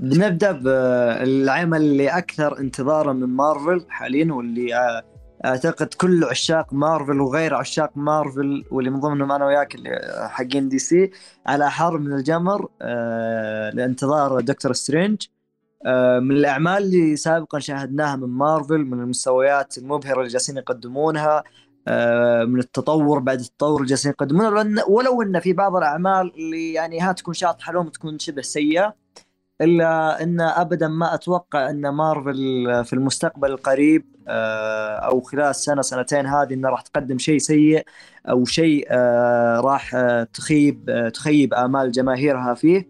بنبدا بالعمل اللي أكثر انتظارا من مارفل حاليا واللي آه، أعتقد كل عشاق مارفل وغير عشاق مارفل واللي من ضمنهم أنا وياك اللي حقين دي سي على حر من الجمر آه لانتظار دكتور سترينج. آه من الأعمال اللي سابقا شاهدناها من مارفل من المستويات المبهرة اللي جالسين يقدمونها آه من التطور بعد التطور اللي جالسين يقدمونه ولو إن في بعض الأعمال اللي يعني ها تكون شاطحة لهم تكون شبه سيئة إلا إن ابدا ما أتوقع إن مارفل في المستقبل القريب آه، أو خلال السنة سنتين هذه انها راح تقدم شيء سيء أو شيء آه، راح آه، تخيب تخيب آمال جماهيرها فيه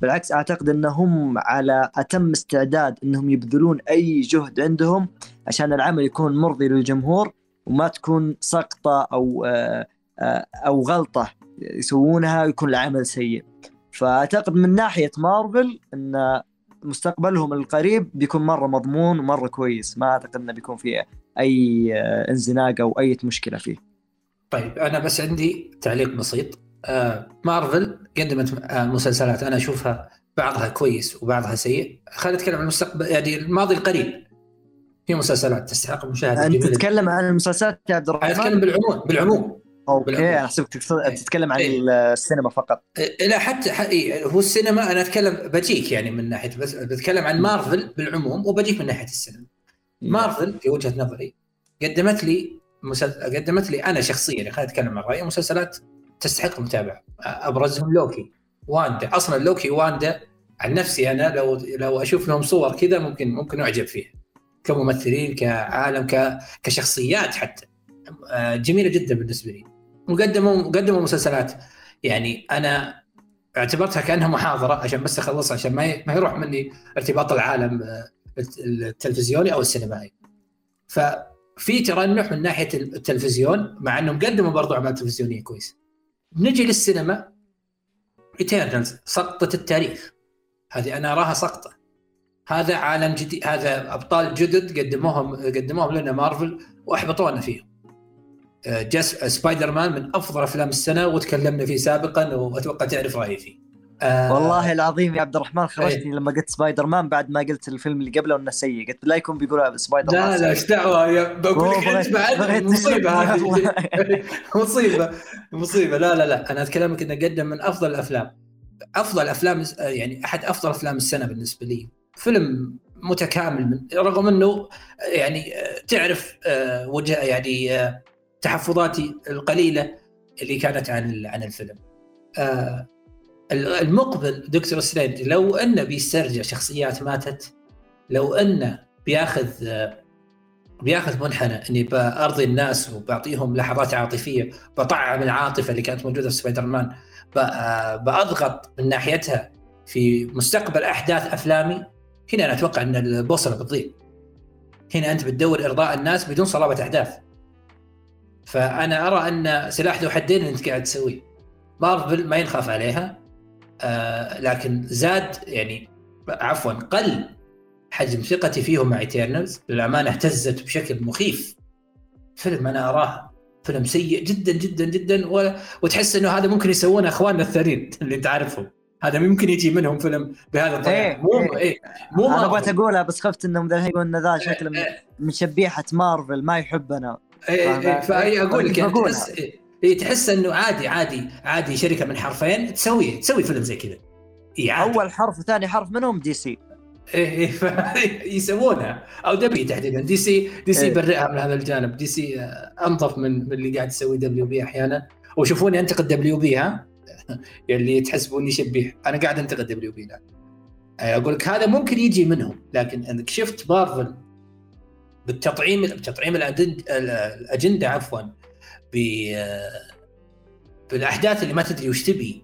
بالعكس أعتقد إنهم على أتم استعداد إنهم يبذلون أي جهد عندهم عشان العمل يكون مرضي للجمهور وما تكون سقطة أو أو غلطة يسوونها ويكون العمل سيء. فأعتقد من ناحية مارفل إن مستقبلهم القريب بيكون مرة مضمون ومرة كويس. ما أعتقد إنه بيكون فيه أي انزناق أو أي مشكلة فيه. طيب أنا بس عندي تعليق بسيط. آه مارفل قدمت آه مسلسلات أنا أشوفها بعضها كويس وبعضها سيء. خلينا نتكلم عن المستقبل يعني الماضي القريب. في مسلسلات تستحق المشاهده أنت تتكلم عن المسلسلات يا عبد الرحمن؟ أتكلم بالعموم بالعموم. أوكي أنا حسبك تتكلم عن إيه. السينما فقط. إيه، لا حتى إيه، هو السينما أنا أتكلم بجيك يعني من ناحية بس بتكلم عن مارفل بالعموم وبجيك من ناحية السينما. مارفل في وجهة نظري قدمت لي مسل... قدمت لي أنا شخصيا خلينا نتكلم عن رأيي مسلسلات تستحق المتابعه أبرزهم لوكي واندا. أصلا لوكي واندا عن نفسي أنا لو لو أشوف لهم صور كذا ممكن ممكن أعجب فيها. كممثلين كعالم ك... كشخصيات حتى. آه، جميلة جدا بالنسبة لي. وقدموا قدموا مسلسلات. يعني أنا اعتبرتها كأنها محاضرة عشان بس أخلصها عشان ما ما يروح مني ارتباط العالم آه، التلفزيوني أو السينمائي. ففي ترنح من ناحية التلفزيون مع انهم قدموا برضو أعمال تلفزيونية كويسه. نجي للسينما. ايترنالز سقطة التاريخ. هذه أنا أراها سقطة. هذا عالم جديد هذا أبطال جدد قدموهم قدموهم لنا مارفل وأحبطونا فيهم. جاز سبايدر مان من أفضل أفلام السنة وتكلمنا فيه سابقا وأتوقع تعرف رأيي فيه. آه والله العظيم يا عبد الرحمن خرجتني إيه. لما قلت سبايدر مان بعد ما قلت الفيلم اللي قبله إنه سيء. قلت لا يكون بيقول سبايدر مان لا لا إيش دعوة؟ بقول لك أنت بعد مصيبة هذه. مصيبة مصيبة. لا لا لا أنا اتكلمك انه قدم من أفضل الأفلام. أفضل أفلام يعني أحد أفضل أفلام السنة بالنسبة لي. فيلم متكامل من رغم إنه يعني تعرف آه، وجه يعني آه، تحفظاتي القليلة اللي كانت عن عن الفيلم. آه، المقبل دكتور سترينج لو انه بيسترجع شخصيات ماتت لو انه بياخذ بياخذ منحنى إني بأرضي الناس وبعطيهم لحظات عاطفية بطعم العاطفة اللي كانت موجودة في سبايدر مان بأضغط من ناحيتها في مستقبل أحداث أفلامي هنا أنا أتوقع أن البوصلة بتضيع هنا أنت بتدور إرضاء الناس بدون صلابة أحداث فأنا أرى أن سلاح ذو حدين أنت قاعد تسويه. مارفل ما ينخاف عليها. آه لكن زاد يعني عفوا قل حجم ثقتي فيهم مع ايترنالز للأمانة اهتزت بشكل مخيف. فيلم أنا أراه فيلم سيء جدا جدا جدا وتحس إنه هذا ممكن يسوونه أخواننا الثانيين اللي أنت عارفهم. هذا ممكن يجي منهم فيلم بهذا الطريقة. إيه مو إيه, إيه. مو أنا بغيت أقولها بس خفت إنهم ذا يقولون ذا إيه، شكله إيه من شبيحه مارفل ما يحبنا فأي أقول لك يعني تحس إيه تحس إنه عادي عادي عادي شركة من حرفين تسوي تسوي فيلم زي كذا. إيه أول حرف وثاني حرف منهم دي سي إيه يسوونها. أو WB تحديدا. دي سي دي سي إيه؟ برئها من هذا الجانب. دي سي أنظف من, من اللي قاعد تسوي WB أحيانا. وشوفوني أنتقد WB ها؟ يلي تحسبوني شبيح أنا قاعد أنتقد WB لا. أقول لك هذا ممكن يجي منهم لكن إنك شفت مارفل بالتطعيم بتطعيم الأجندة عفوا بالأحداث اللي ما تدري وش تبي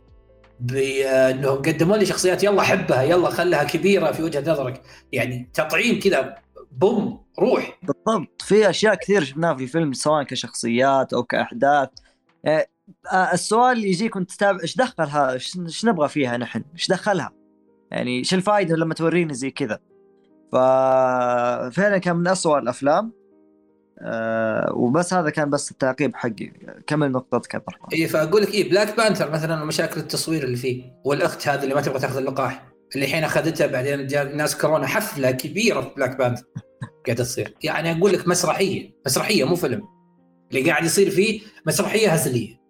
بانهم قدموا لي شخصيات يلا حبها يلا خلها كبيرة في وجهة نظرك. يعني تطعيم كذا بوم روح. بالضبط. في أشياء كثير شفناها في الفيلم سواء كشخصيات أو كأحداث. آه، آه، السؤال اللي يجيك وأنت تتابع إيش دخلها؟ إيش نبغى فيها نحن؟ إيش دخلها؟ يعني إيش الفائده لما توريني زي كذا؟ ففعلا كان من أسوأ الأفلام أه وبس هذا كان بس التعقيب حقي. كمل نقطتك عبد الرحمن اي فأقول لك اي بلاك بانثر مثلا مشاكل التصوير اللي فيه والأخت هذه اللي ما تبغى تأخذ اللقاح اللي الحين أخذتها بعدين جاء الناس كورونا حفلة كبيرة في بلاك بانثر قاعدة تصير. يعني أقول لك مسرحية مسرحية مو فيلم. اللي قاعد يصير فيه مسرحية هزلية.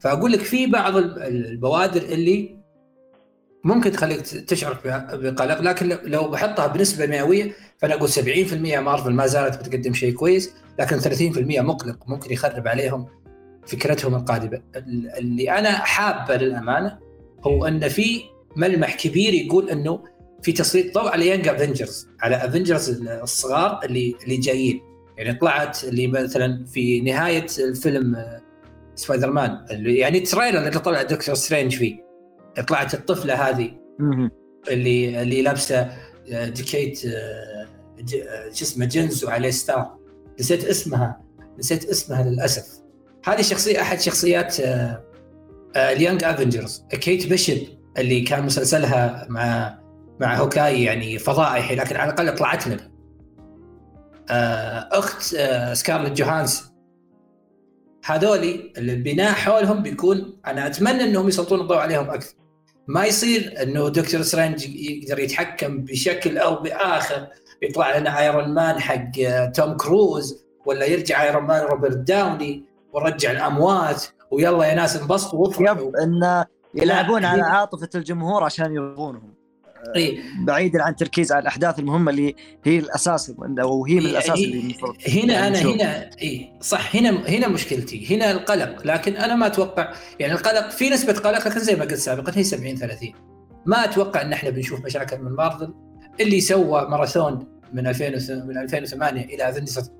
فأقول لك في بعض البوادر اللي ممكن تخليك تشعر بقلق لكن لو بحطها بنسبة مئوية فأنا أقول 70% مارفل ما زالت بتقدم شيء كويس لكن 30% مقلق ممكن يخرب عليهم فكرتهم القادمة. اللي أنا حابة للأمانة هو أن في ملمح كبير يقول إنه في تسليط ضوء على Young Avengers على افنجرز الصغار اللي اللي جايين. يعني طلعت اللي مثلا في نهاية الفيلم سبايدر مان اللي يعني ال trailer اللي طلع دكتور سترينج فيه. طلعت الطفلة هذه اللي اللي لابسة جاكيت آه، آه، شو اسمه جينز وعليه ستار نسيت اسمها. نسيت اسمها للأسف. هذه شخصية أحد شخصيات آه، ال Young Avengers. كيت بيشب اللي كان مسلسلها مع مع هوك آي يعني فضائحي لكن على الأقل طلعت لنا. أخت سكارلت جوهانسون. هذولي البناء حولهم بيكون أنا أتمنى إنهم يسلطون الضوء عليهم أكثر. ما يصير إنه دكتور سترينج يقدر يتحكم بشكل أو بآخر يطلع لنا ايرون مان حق توم كروز ولا يرجع ايرون مان روبرت داوني ونرجع الأموات ويلا يا ناس انبسطوا وافرحوا يب انه يلعبون على عاطفة الجمهور عشان يرضونهم؟ بعيدا عن التركيز على الأحداث المهمة اللي هي الأساس أو هي من الأساس اللي المفروض هنا أنا هنا اي صح هنا هنا مشكلتي هنا القلق لكن أنا ما أتوقع يعني القلق في نسبة قلق لكن زي ما قلت سابقا هي 70 30 ما أتوقع إن إحنا بنشوف مشاكل من مارفل. اللي سوى ماراثون من 2000 من 2008 إلى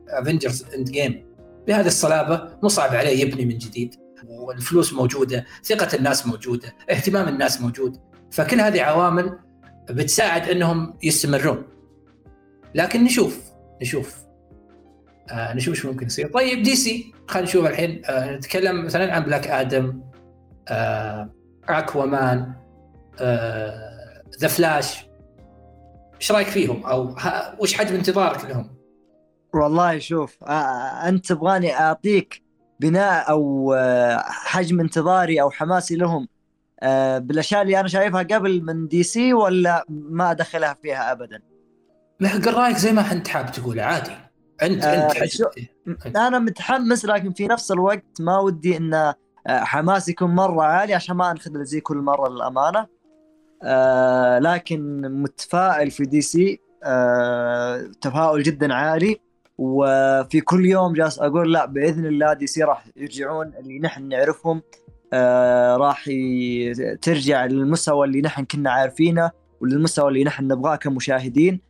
افنجرز اند جيم بهذه الصلابة مو صعب عليه يبني من جديد والفلوس موجودة ثقة الناس موجودة اهتمام الناس موجود. فكل هذه عوامل بتساعد إنهم يستمرون. لكن نشوف نشوف. آه نشوف شو ممكن يصير. طيب دي سي خلينا نشوف الحين. آه نتكلم مثلا عن بلاك آدم آه اكوامان آه ذا فلاش إيش رأيك فيهم؟ أو وش حجم انتظارك لهم؟ والله شوف آه أنت تبغاني أعطيك بناء أو آه حجم انتظاري أو حماسي لهم. بالأشياء اللي أنا شايفها قبل من دي سي ولا ما أدخلها فيها ابدا؟ لا قل رأيك زي ما أنت حاب تقول عادي. انت آه انت شو... أنا متحمس لكن في نفس الوقت ما ودي إن آه، حماسي يكون مرة عالي عشان ما انخذل زي كل مرة للأمانة. آه لكن متفائل في دي سي آه تفاؤل جدا عالي. وفي كل يوم جالس أقول لا بإذن الله دي سي راح يرجعون اللي نحن نعرفهم. آه راح ترجع للمستوى اللي نحن كنا عارفينه وللمستوى اللي نحن نبغاه كمشاهدين.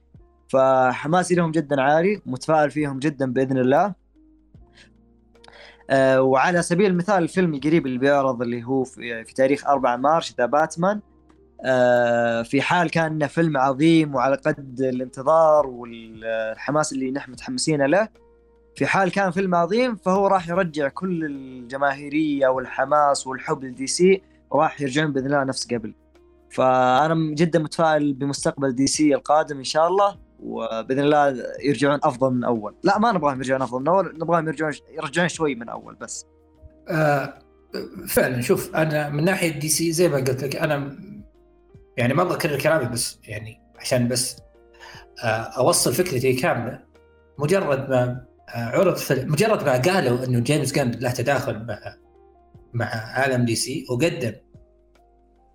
فحماسي لهم جدا عالي متفائل فيهم جدا بإذن الله. آه وعلى سبيل المثال الفيلم القريب اللي بيعرض اللي هو في, في تاريخ 4 مارس The Batman آه في حال كان فيلم عظيم وعلى قد الانتظار والحماس اللي نحن متحمسين له في حال كان فيلم عظيم فهو راح يرجع كل الجماهيرية والحماس والحب ل DC وراح يرجعون بإذن الله نفس قبل. فأنا جدا متفائل بمستقبل DC القادم إن شاء الله وبإذن الله يرجعون أفضل من أول. لا ما نبغاهم يرجعون أفضل من أول نبغاهم يرجعون يرجعون شوي من أول بس. آه فعلا شوف أنا من ناحية DC زي ما قلت لك أنا يعني ما أبغى اكرر كلامي بس يعني عشان بس آه أوصل فكرتي كاملة. مجرد ما عرض فيلم مجرد ما قالوا إنه جيمس جان له تداخل مع مع عالم DC وقدم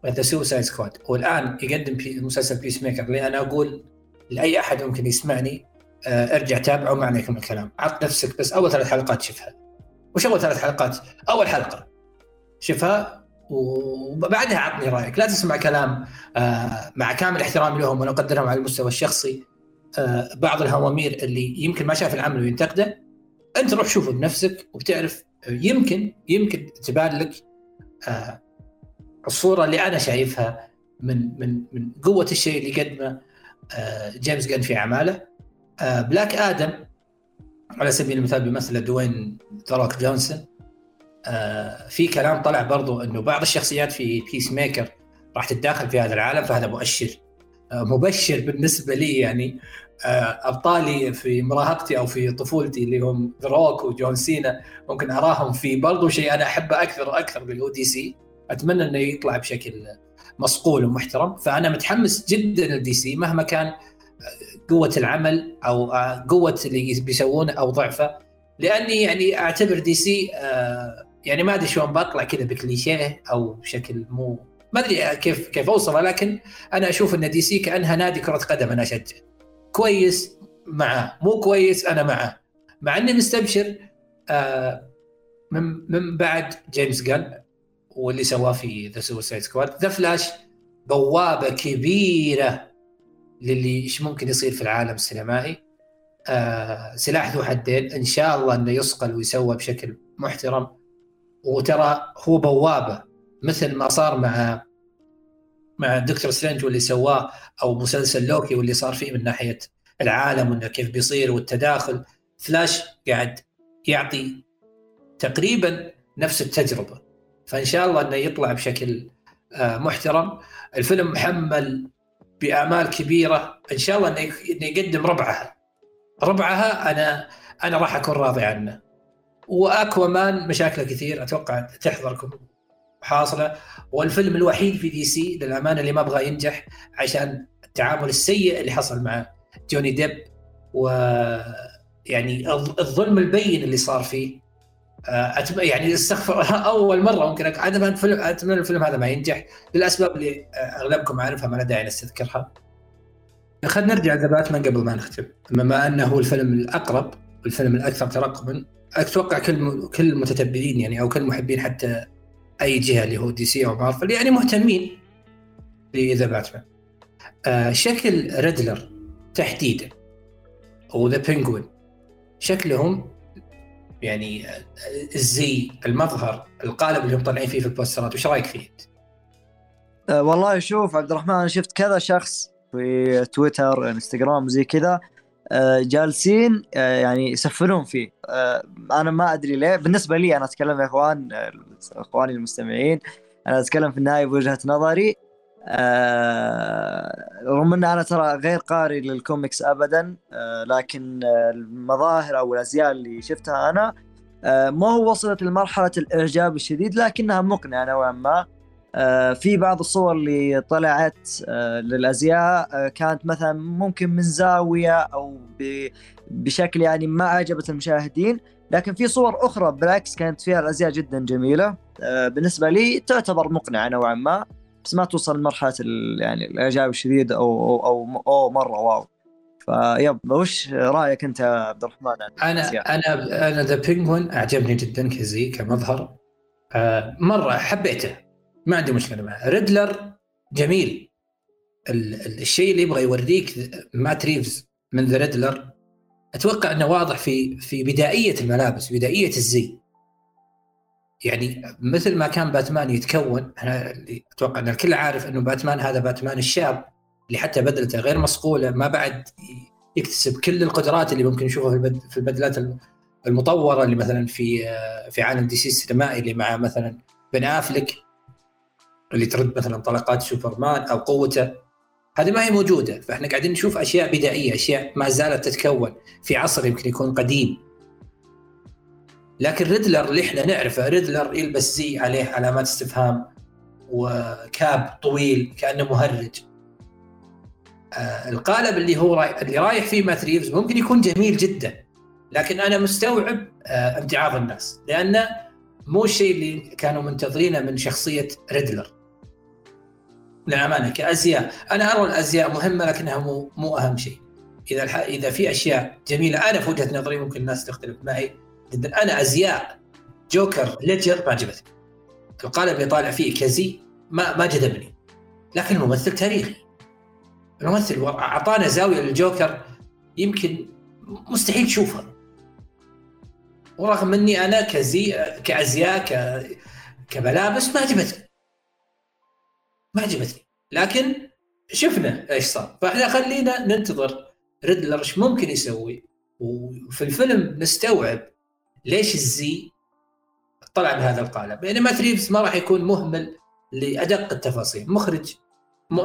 The Suicide Squad والآن يقدم في مسلسل Peacemaker اللي أنا أقول لأي أحد ممكن يسمعني آه، ارجع تابعه ما عليك من الكلام. عط نفسك بس أول ثلاث حلقات شوفها. وش أول ثلاث حلقات؟ أول حلقة. شوفها وبعدها عطني رأيك. لا تسمع كلام آه، مع كامل احترامي لهم وأنا اقدرهم على المستوى الشخصي. آه، بعض الهوامير اللي يمكن ما شاف العمل وينتقده انت روح شوفه بنفسك وبتعرف يمكن يمكن تبان لك الصورة اللي أنا شايفها من من من قوة الشيء اللي قدمه آه، جيمس جن في أعماله. Black آه، آدم على سبيل المثال بيمثل دوين The Rock جونسون. آه، في كلام طلع برضو إنه بعض الشخصيات في Peacemaker راح تتداخل في هذا العالم فهذا مؤشر مبشر بالنسبة لي يعني. أبطالي في مراهقتي أو في طفولتي اللي هم روك وجون سينا ممكن أراهم في برضو شيء أنا أحبه أكثر وأكثر بالاو دي سي أتمنى إنه يطلع بشكل مصقول ومحترم. فأنا متحمس جدا لل DC مهما كان قوة العمل أو قوة اللي بيسوونه أو ضعفه. لأني يعني أعتبر DC يعني ما أدري شلون بطلع كذا بكليشيه أو بشكل مو ما أدري كيف كيف اوصفه لكن أنا أشوف إن DC كأنها نادي كرة قدم أنا أشجع. كويس معه مو كويس أنا معه. مع إني مستبشر من من بعد جيمس جان واللي سواه في The Suicide Squad The Flash بوابة كبيرة للي إيش ممكن يصير في العالم السينمائي. آه سلاح ذو حدين إن شاء الله إنه يصقل ويسوى بشكل محترم. وترى هو بوابة مثل ما صار مع مع Doctor Strange واللي سواه أو مسلسل لوكي واللي صار فيه من ناحية العالم وإنه كيف بيصير والتداخل فلاش قاعد يعطي تقريبا نفس التجربة. فإن شاء الله إنه يطلع بشكل آه، محترم. الفيلم محمل بأعمال كبيرة. إن شاء الله إنه يقدم ربعها. ربعها أنا أنا راح أكون راضي عنه. وأكوامان مشاكله كثير. أتوقع تحضركم. حاصلة. والفيلم الوحيد في دي سي للأمانة اللي ما أبغى ينجح عشان التعامل السيء اللي حصل مع جوني ديب و يعني الظلم البين اللي صار فيه. آه، أتم... يعني استغفر أول مرة ممكن اتمنى الفيلم أتمنى الفيلم هذا ما ينجح. للأسباب اللي أغلبكم عارفها ما لا داعي نستذكرها. خلينا نرجع The Batman قبل ما نختم. بما أنه هو الفيلم الأقرب والفيلم الأكثر ترقبا أتوقع كل كل المتتبعين يعني أو كل المحبين حتى أي جهة اللي هو DC أو مارفل يعني مهتمين ب The Batman. آه شكل Riddler تحديدا و The Penguin شكلهم يعني الزي المظهر القالب اللي هم طالعين فيه في البوسترات وش رأيك فيه؟ أه والله شوف عبد الرحمن أنا شفت كذا شخص في تويتر إنستغرام زي كذا جالسين أه يعني يسفلون فيه. أه أنا ما أدري ليه. بالنسبة لي أنا أتكلم يا إخوان إخواني المستمعين أنا أتكلم في النهاية بوجهة نظري. آه رغم إن أنا ترى غير قارئ للكوميكس ابدا آه لكن المظاهر أو الأزياء اللي شفتها أنا آه ما هو وصلت لمرحلة الإعجاب الشديد لكنها مقنعة نوعا ما. آه في بعض الصور اللي طلعت آه للأزياء آه كانت مثلا ممكن من زاوية أو بشكل يعني ما عجبت المشاهدين. لكن في صور أخرى بالعكس كانت فيها الأزياء جدا جميلة. آه بالنسبة لي تعتبر مقنعة نوعا ما بس ما توصل لمرحله يعني الإعجاب الشديد أو أو أو, أو مرة wow. طيب وش رأيك أنت يا عبد الرحمن؟ أنا أنا أنا The Penguin أعجبني جدا كزي كمظهر. آه مرة حبيته. ما عندي مشكلة معه. Riddler جميل. الشيء اللي يبغى يوريك مات ريفز من The Riddler أتوقع إنه واضح في في بدائية الملابس بدائية الزي. يعني مثل ما كان باتمان يتكون أنا أتوقع إن الكل عارف إنه باتمان هذا باتمان الشاب اللي حتى بدلته غير مصقوله ما بعد يكتسب كل القدرات اللي ممكن نشوفها في البدلات المطورة اللي مثلا في في عالم DC السينمائي اللي مع مثلا بن أفلك. اللي ترد مثلا طلقات سوبرمان أو قوته. هذه ما هي موجودة. فإحنا قاعدين نشوف أشياء بدائية أشياء ما زالت تتكون في عصر يمكن يكون قديم. لكن Riddler اللي إحنا نعرفه Riddler يلبس زي عليه علامات استفهام و cape طويل كأنه مهرج. آه القالب اللي هو راي... اللي رايح فيه مات ريفز ممكن يكون جميل جدا. لكن أنا مستوعب آه امتعاض الناس. لأنه مو الشيء اللي كانوا منتظرينه من شخصية Riddler. للأمانة كأزياء. أنا أرى الأزياء مهمة لكنها مو مو أهم شيء. إذا الح... إذا في أشياء جميلة أنا في وجهة نظري ممكن الناس تختلف معي جدا. أنا أزياء. جوكر ليجر ما عجبتني القالب اللي طالع فيه كزي ما ما جذبني. لكن الممثل تاريخي. الممثل أعطانا زاوية للجوكر يمكن مستحيل تشوفها. ورغم إني أنا كزي كأزياء ك كملابس ما عجبتني ما عجبتني. لكن شفنا إيش صار. فإحنا خلينا ننتظر ريدلر إيش ممكن يسوي. وفي الفيلم نستوعب ليش الزي طلع بهذا القالب. يعني مات ريفز ما راح يكون مهمل لأدق التفاصيل. مخرج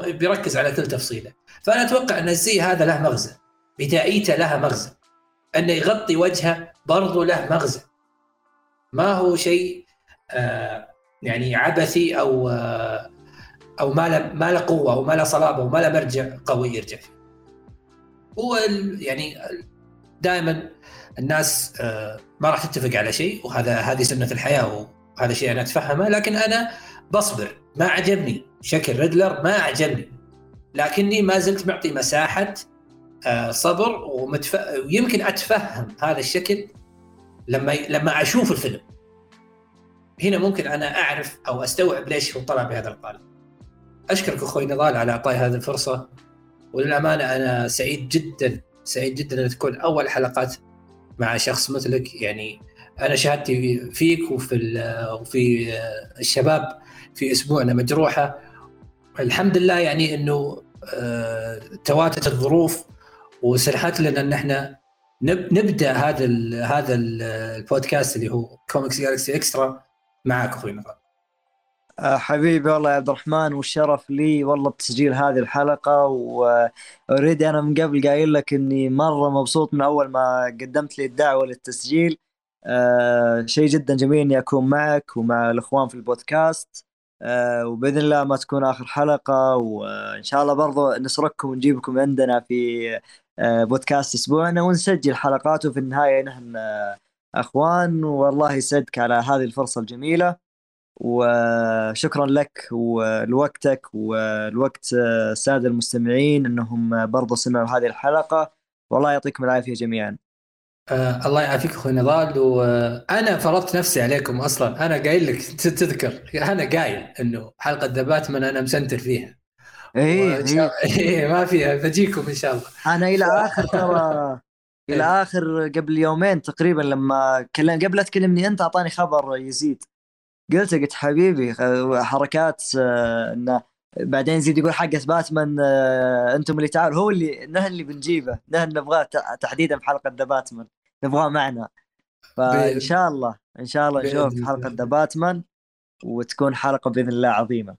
بيركز على كل تفصيله. فأنا أتوقع إن الزي هذا له مغزى. بدايته لها مغزى. إنه يغطي وجهه برضو له مغزى. ما هو شيء آه يعني عبثي أو آه أو ما له ما له قوة أو ما له صلابة وما له مرجع قوي يرجع فيه. هو يعني دائما الناس آه ما راح تتفق على شيء وهذا هذه سنة الحياة وهذا شيء أنا أتفهمه لكن أنا بصبر. ما عجبني شكل ريدلر ما عجبني لكني ما زلت معطي مساحة آه صبر ومتف... ويمكن أتفهم هذا الشكل لما لما أشوف الفيلم. هنا ممكن أنا أعرف أو أستوعب ليش هو طلع بهذا القالب. أشكرك أخوي نضال على اعطائي هذه الفرصة وللأمانة أنا سعيد جدا سعيد جدا ان تكون أول حلقات مع شخص مثلك. يعني أنا شهادتي فيك وفي وفي الشباب في أسبوعنا مجروحة. الحمد لله يعني إنه آه، تواتت الظروف وسنحت لنا إن إحنا نبدأ هذا هذا البودكاست اللي هو Comics Galaxy Extra معك أخوي نضال. حبيبي والله يا عبد الرحمن والشرف لي والله بتسجيل هذه الحلقة و already أنا من قبل قايل لك إني مرة مبسوط من أول ما قدمت لي الدعوة للتسجيل. أه شيء جدا جميل إني أكون معك ومع الإخوان في البودكاست. أه وبإذن الله ما تكون آخر حلقة وإن شاء الله برضو نسركم ونجيبكم عندنا في أه بودكاست أسبوعنا ونسجل حلقات وفي النهاية نحن آه، أخوان. والله يسعدك على هذه الفرصة الجميلة. وشكرا لك ولوقتك ولوقت الساده المستمعين إنهم برضو سمعوا هذه الحلقة والله يعطيكم العافية جميعا. آه الله يعافيك أخوي نضال وأنا فرضت نفسي عليكم أصلا أنا قايل لك تذكر أنا قايل إنه حلقة The Batman أنا مسنتر فيها. إيه إيه. إيه ما فيها بجيكم إن شاء الله. أنا إلى آخر ترى إلى إيه. آخر قبل يومين تقريبا لما كلم قبل لا تكلمني أنت أعطاني خبر يزيد قلت قلت حبيبي حركات آه، إنه بعدين يزيد يقول حقة باتمان آه، أنتم اللي تعالوا هو اللي نحن اللي بنجيبه نحن نبغاه تحديدا في حلقة The Batman نبغاه معنا. فإن شاء الله إن شاء الله نشوف حلقة ذا باتمان وتكون حلقة بإذن الله عظيمة.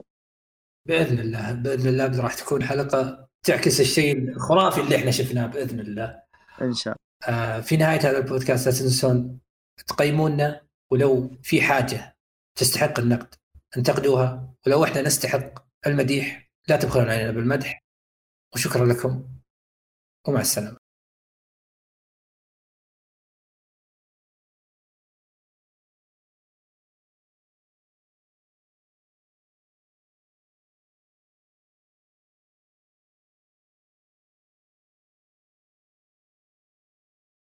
بإذن الله بإذن الله راح تكون حلقة تعكس الشيء الخرافي اللي إحنا شفناه بإذن الله. إن شاء الله. آه في نهاية هذا البودكاست لا تنسون تقيمونا ولو في حاجة تستحق النقد انتقدوها ولو إحنا نستحق المديح لا تبخلون علينا بالمدح. وشكرا لكم ومع السلامة.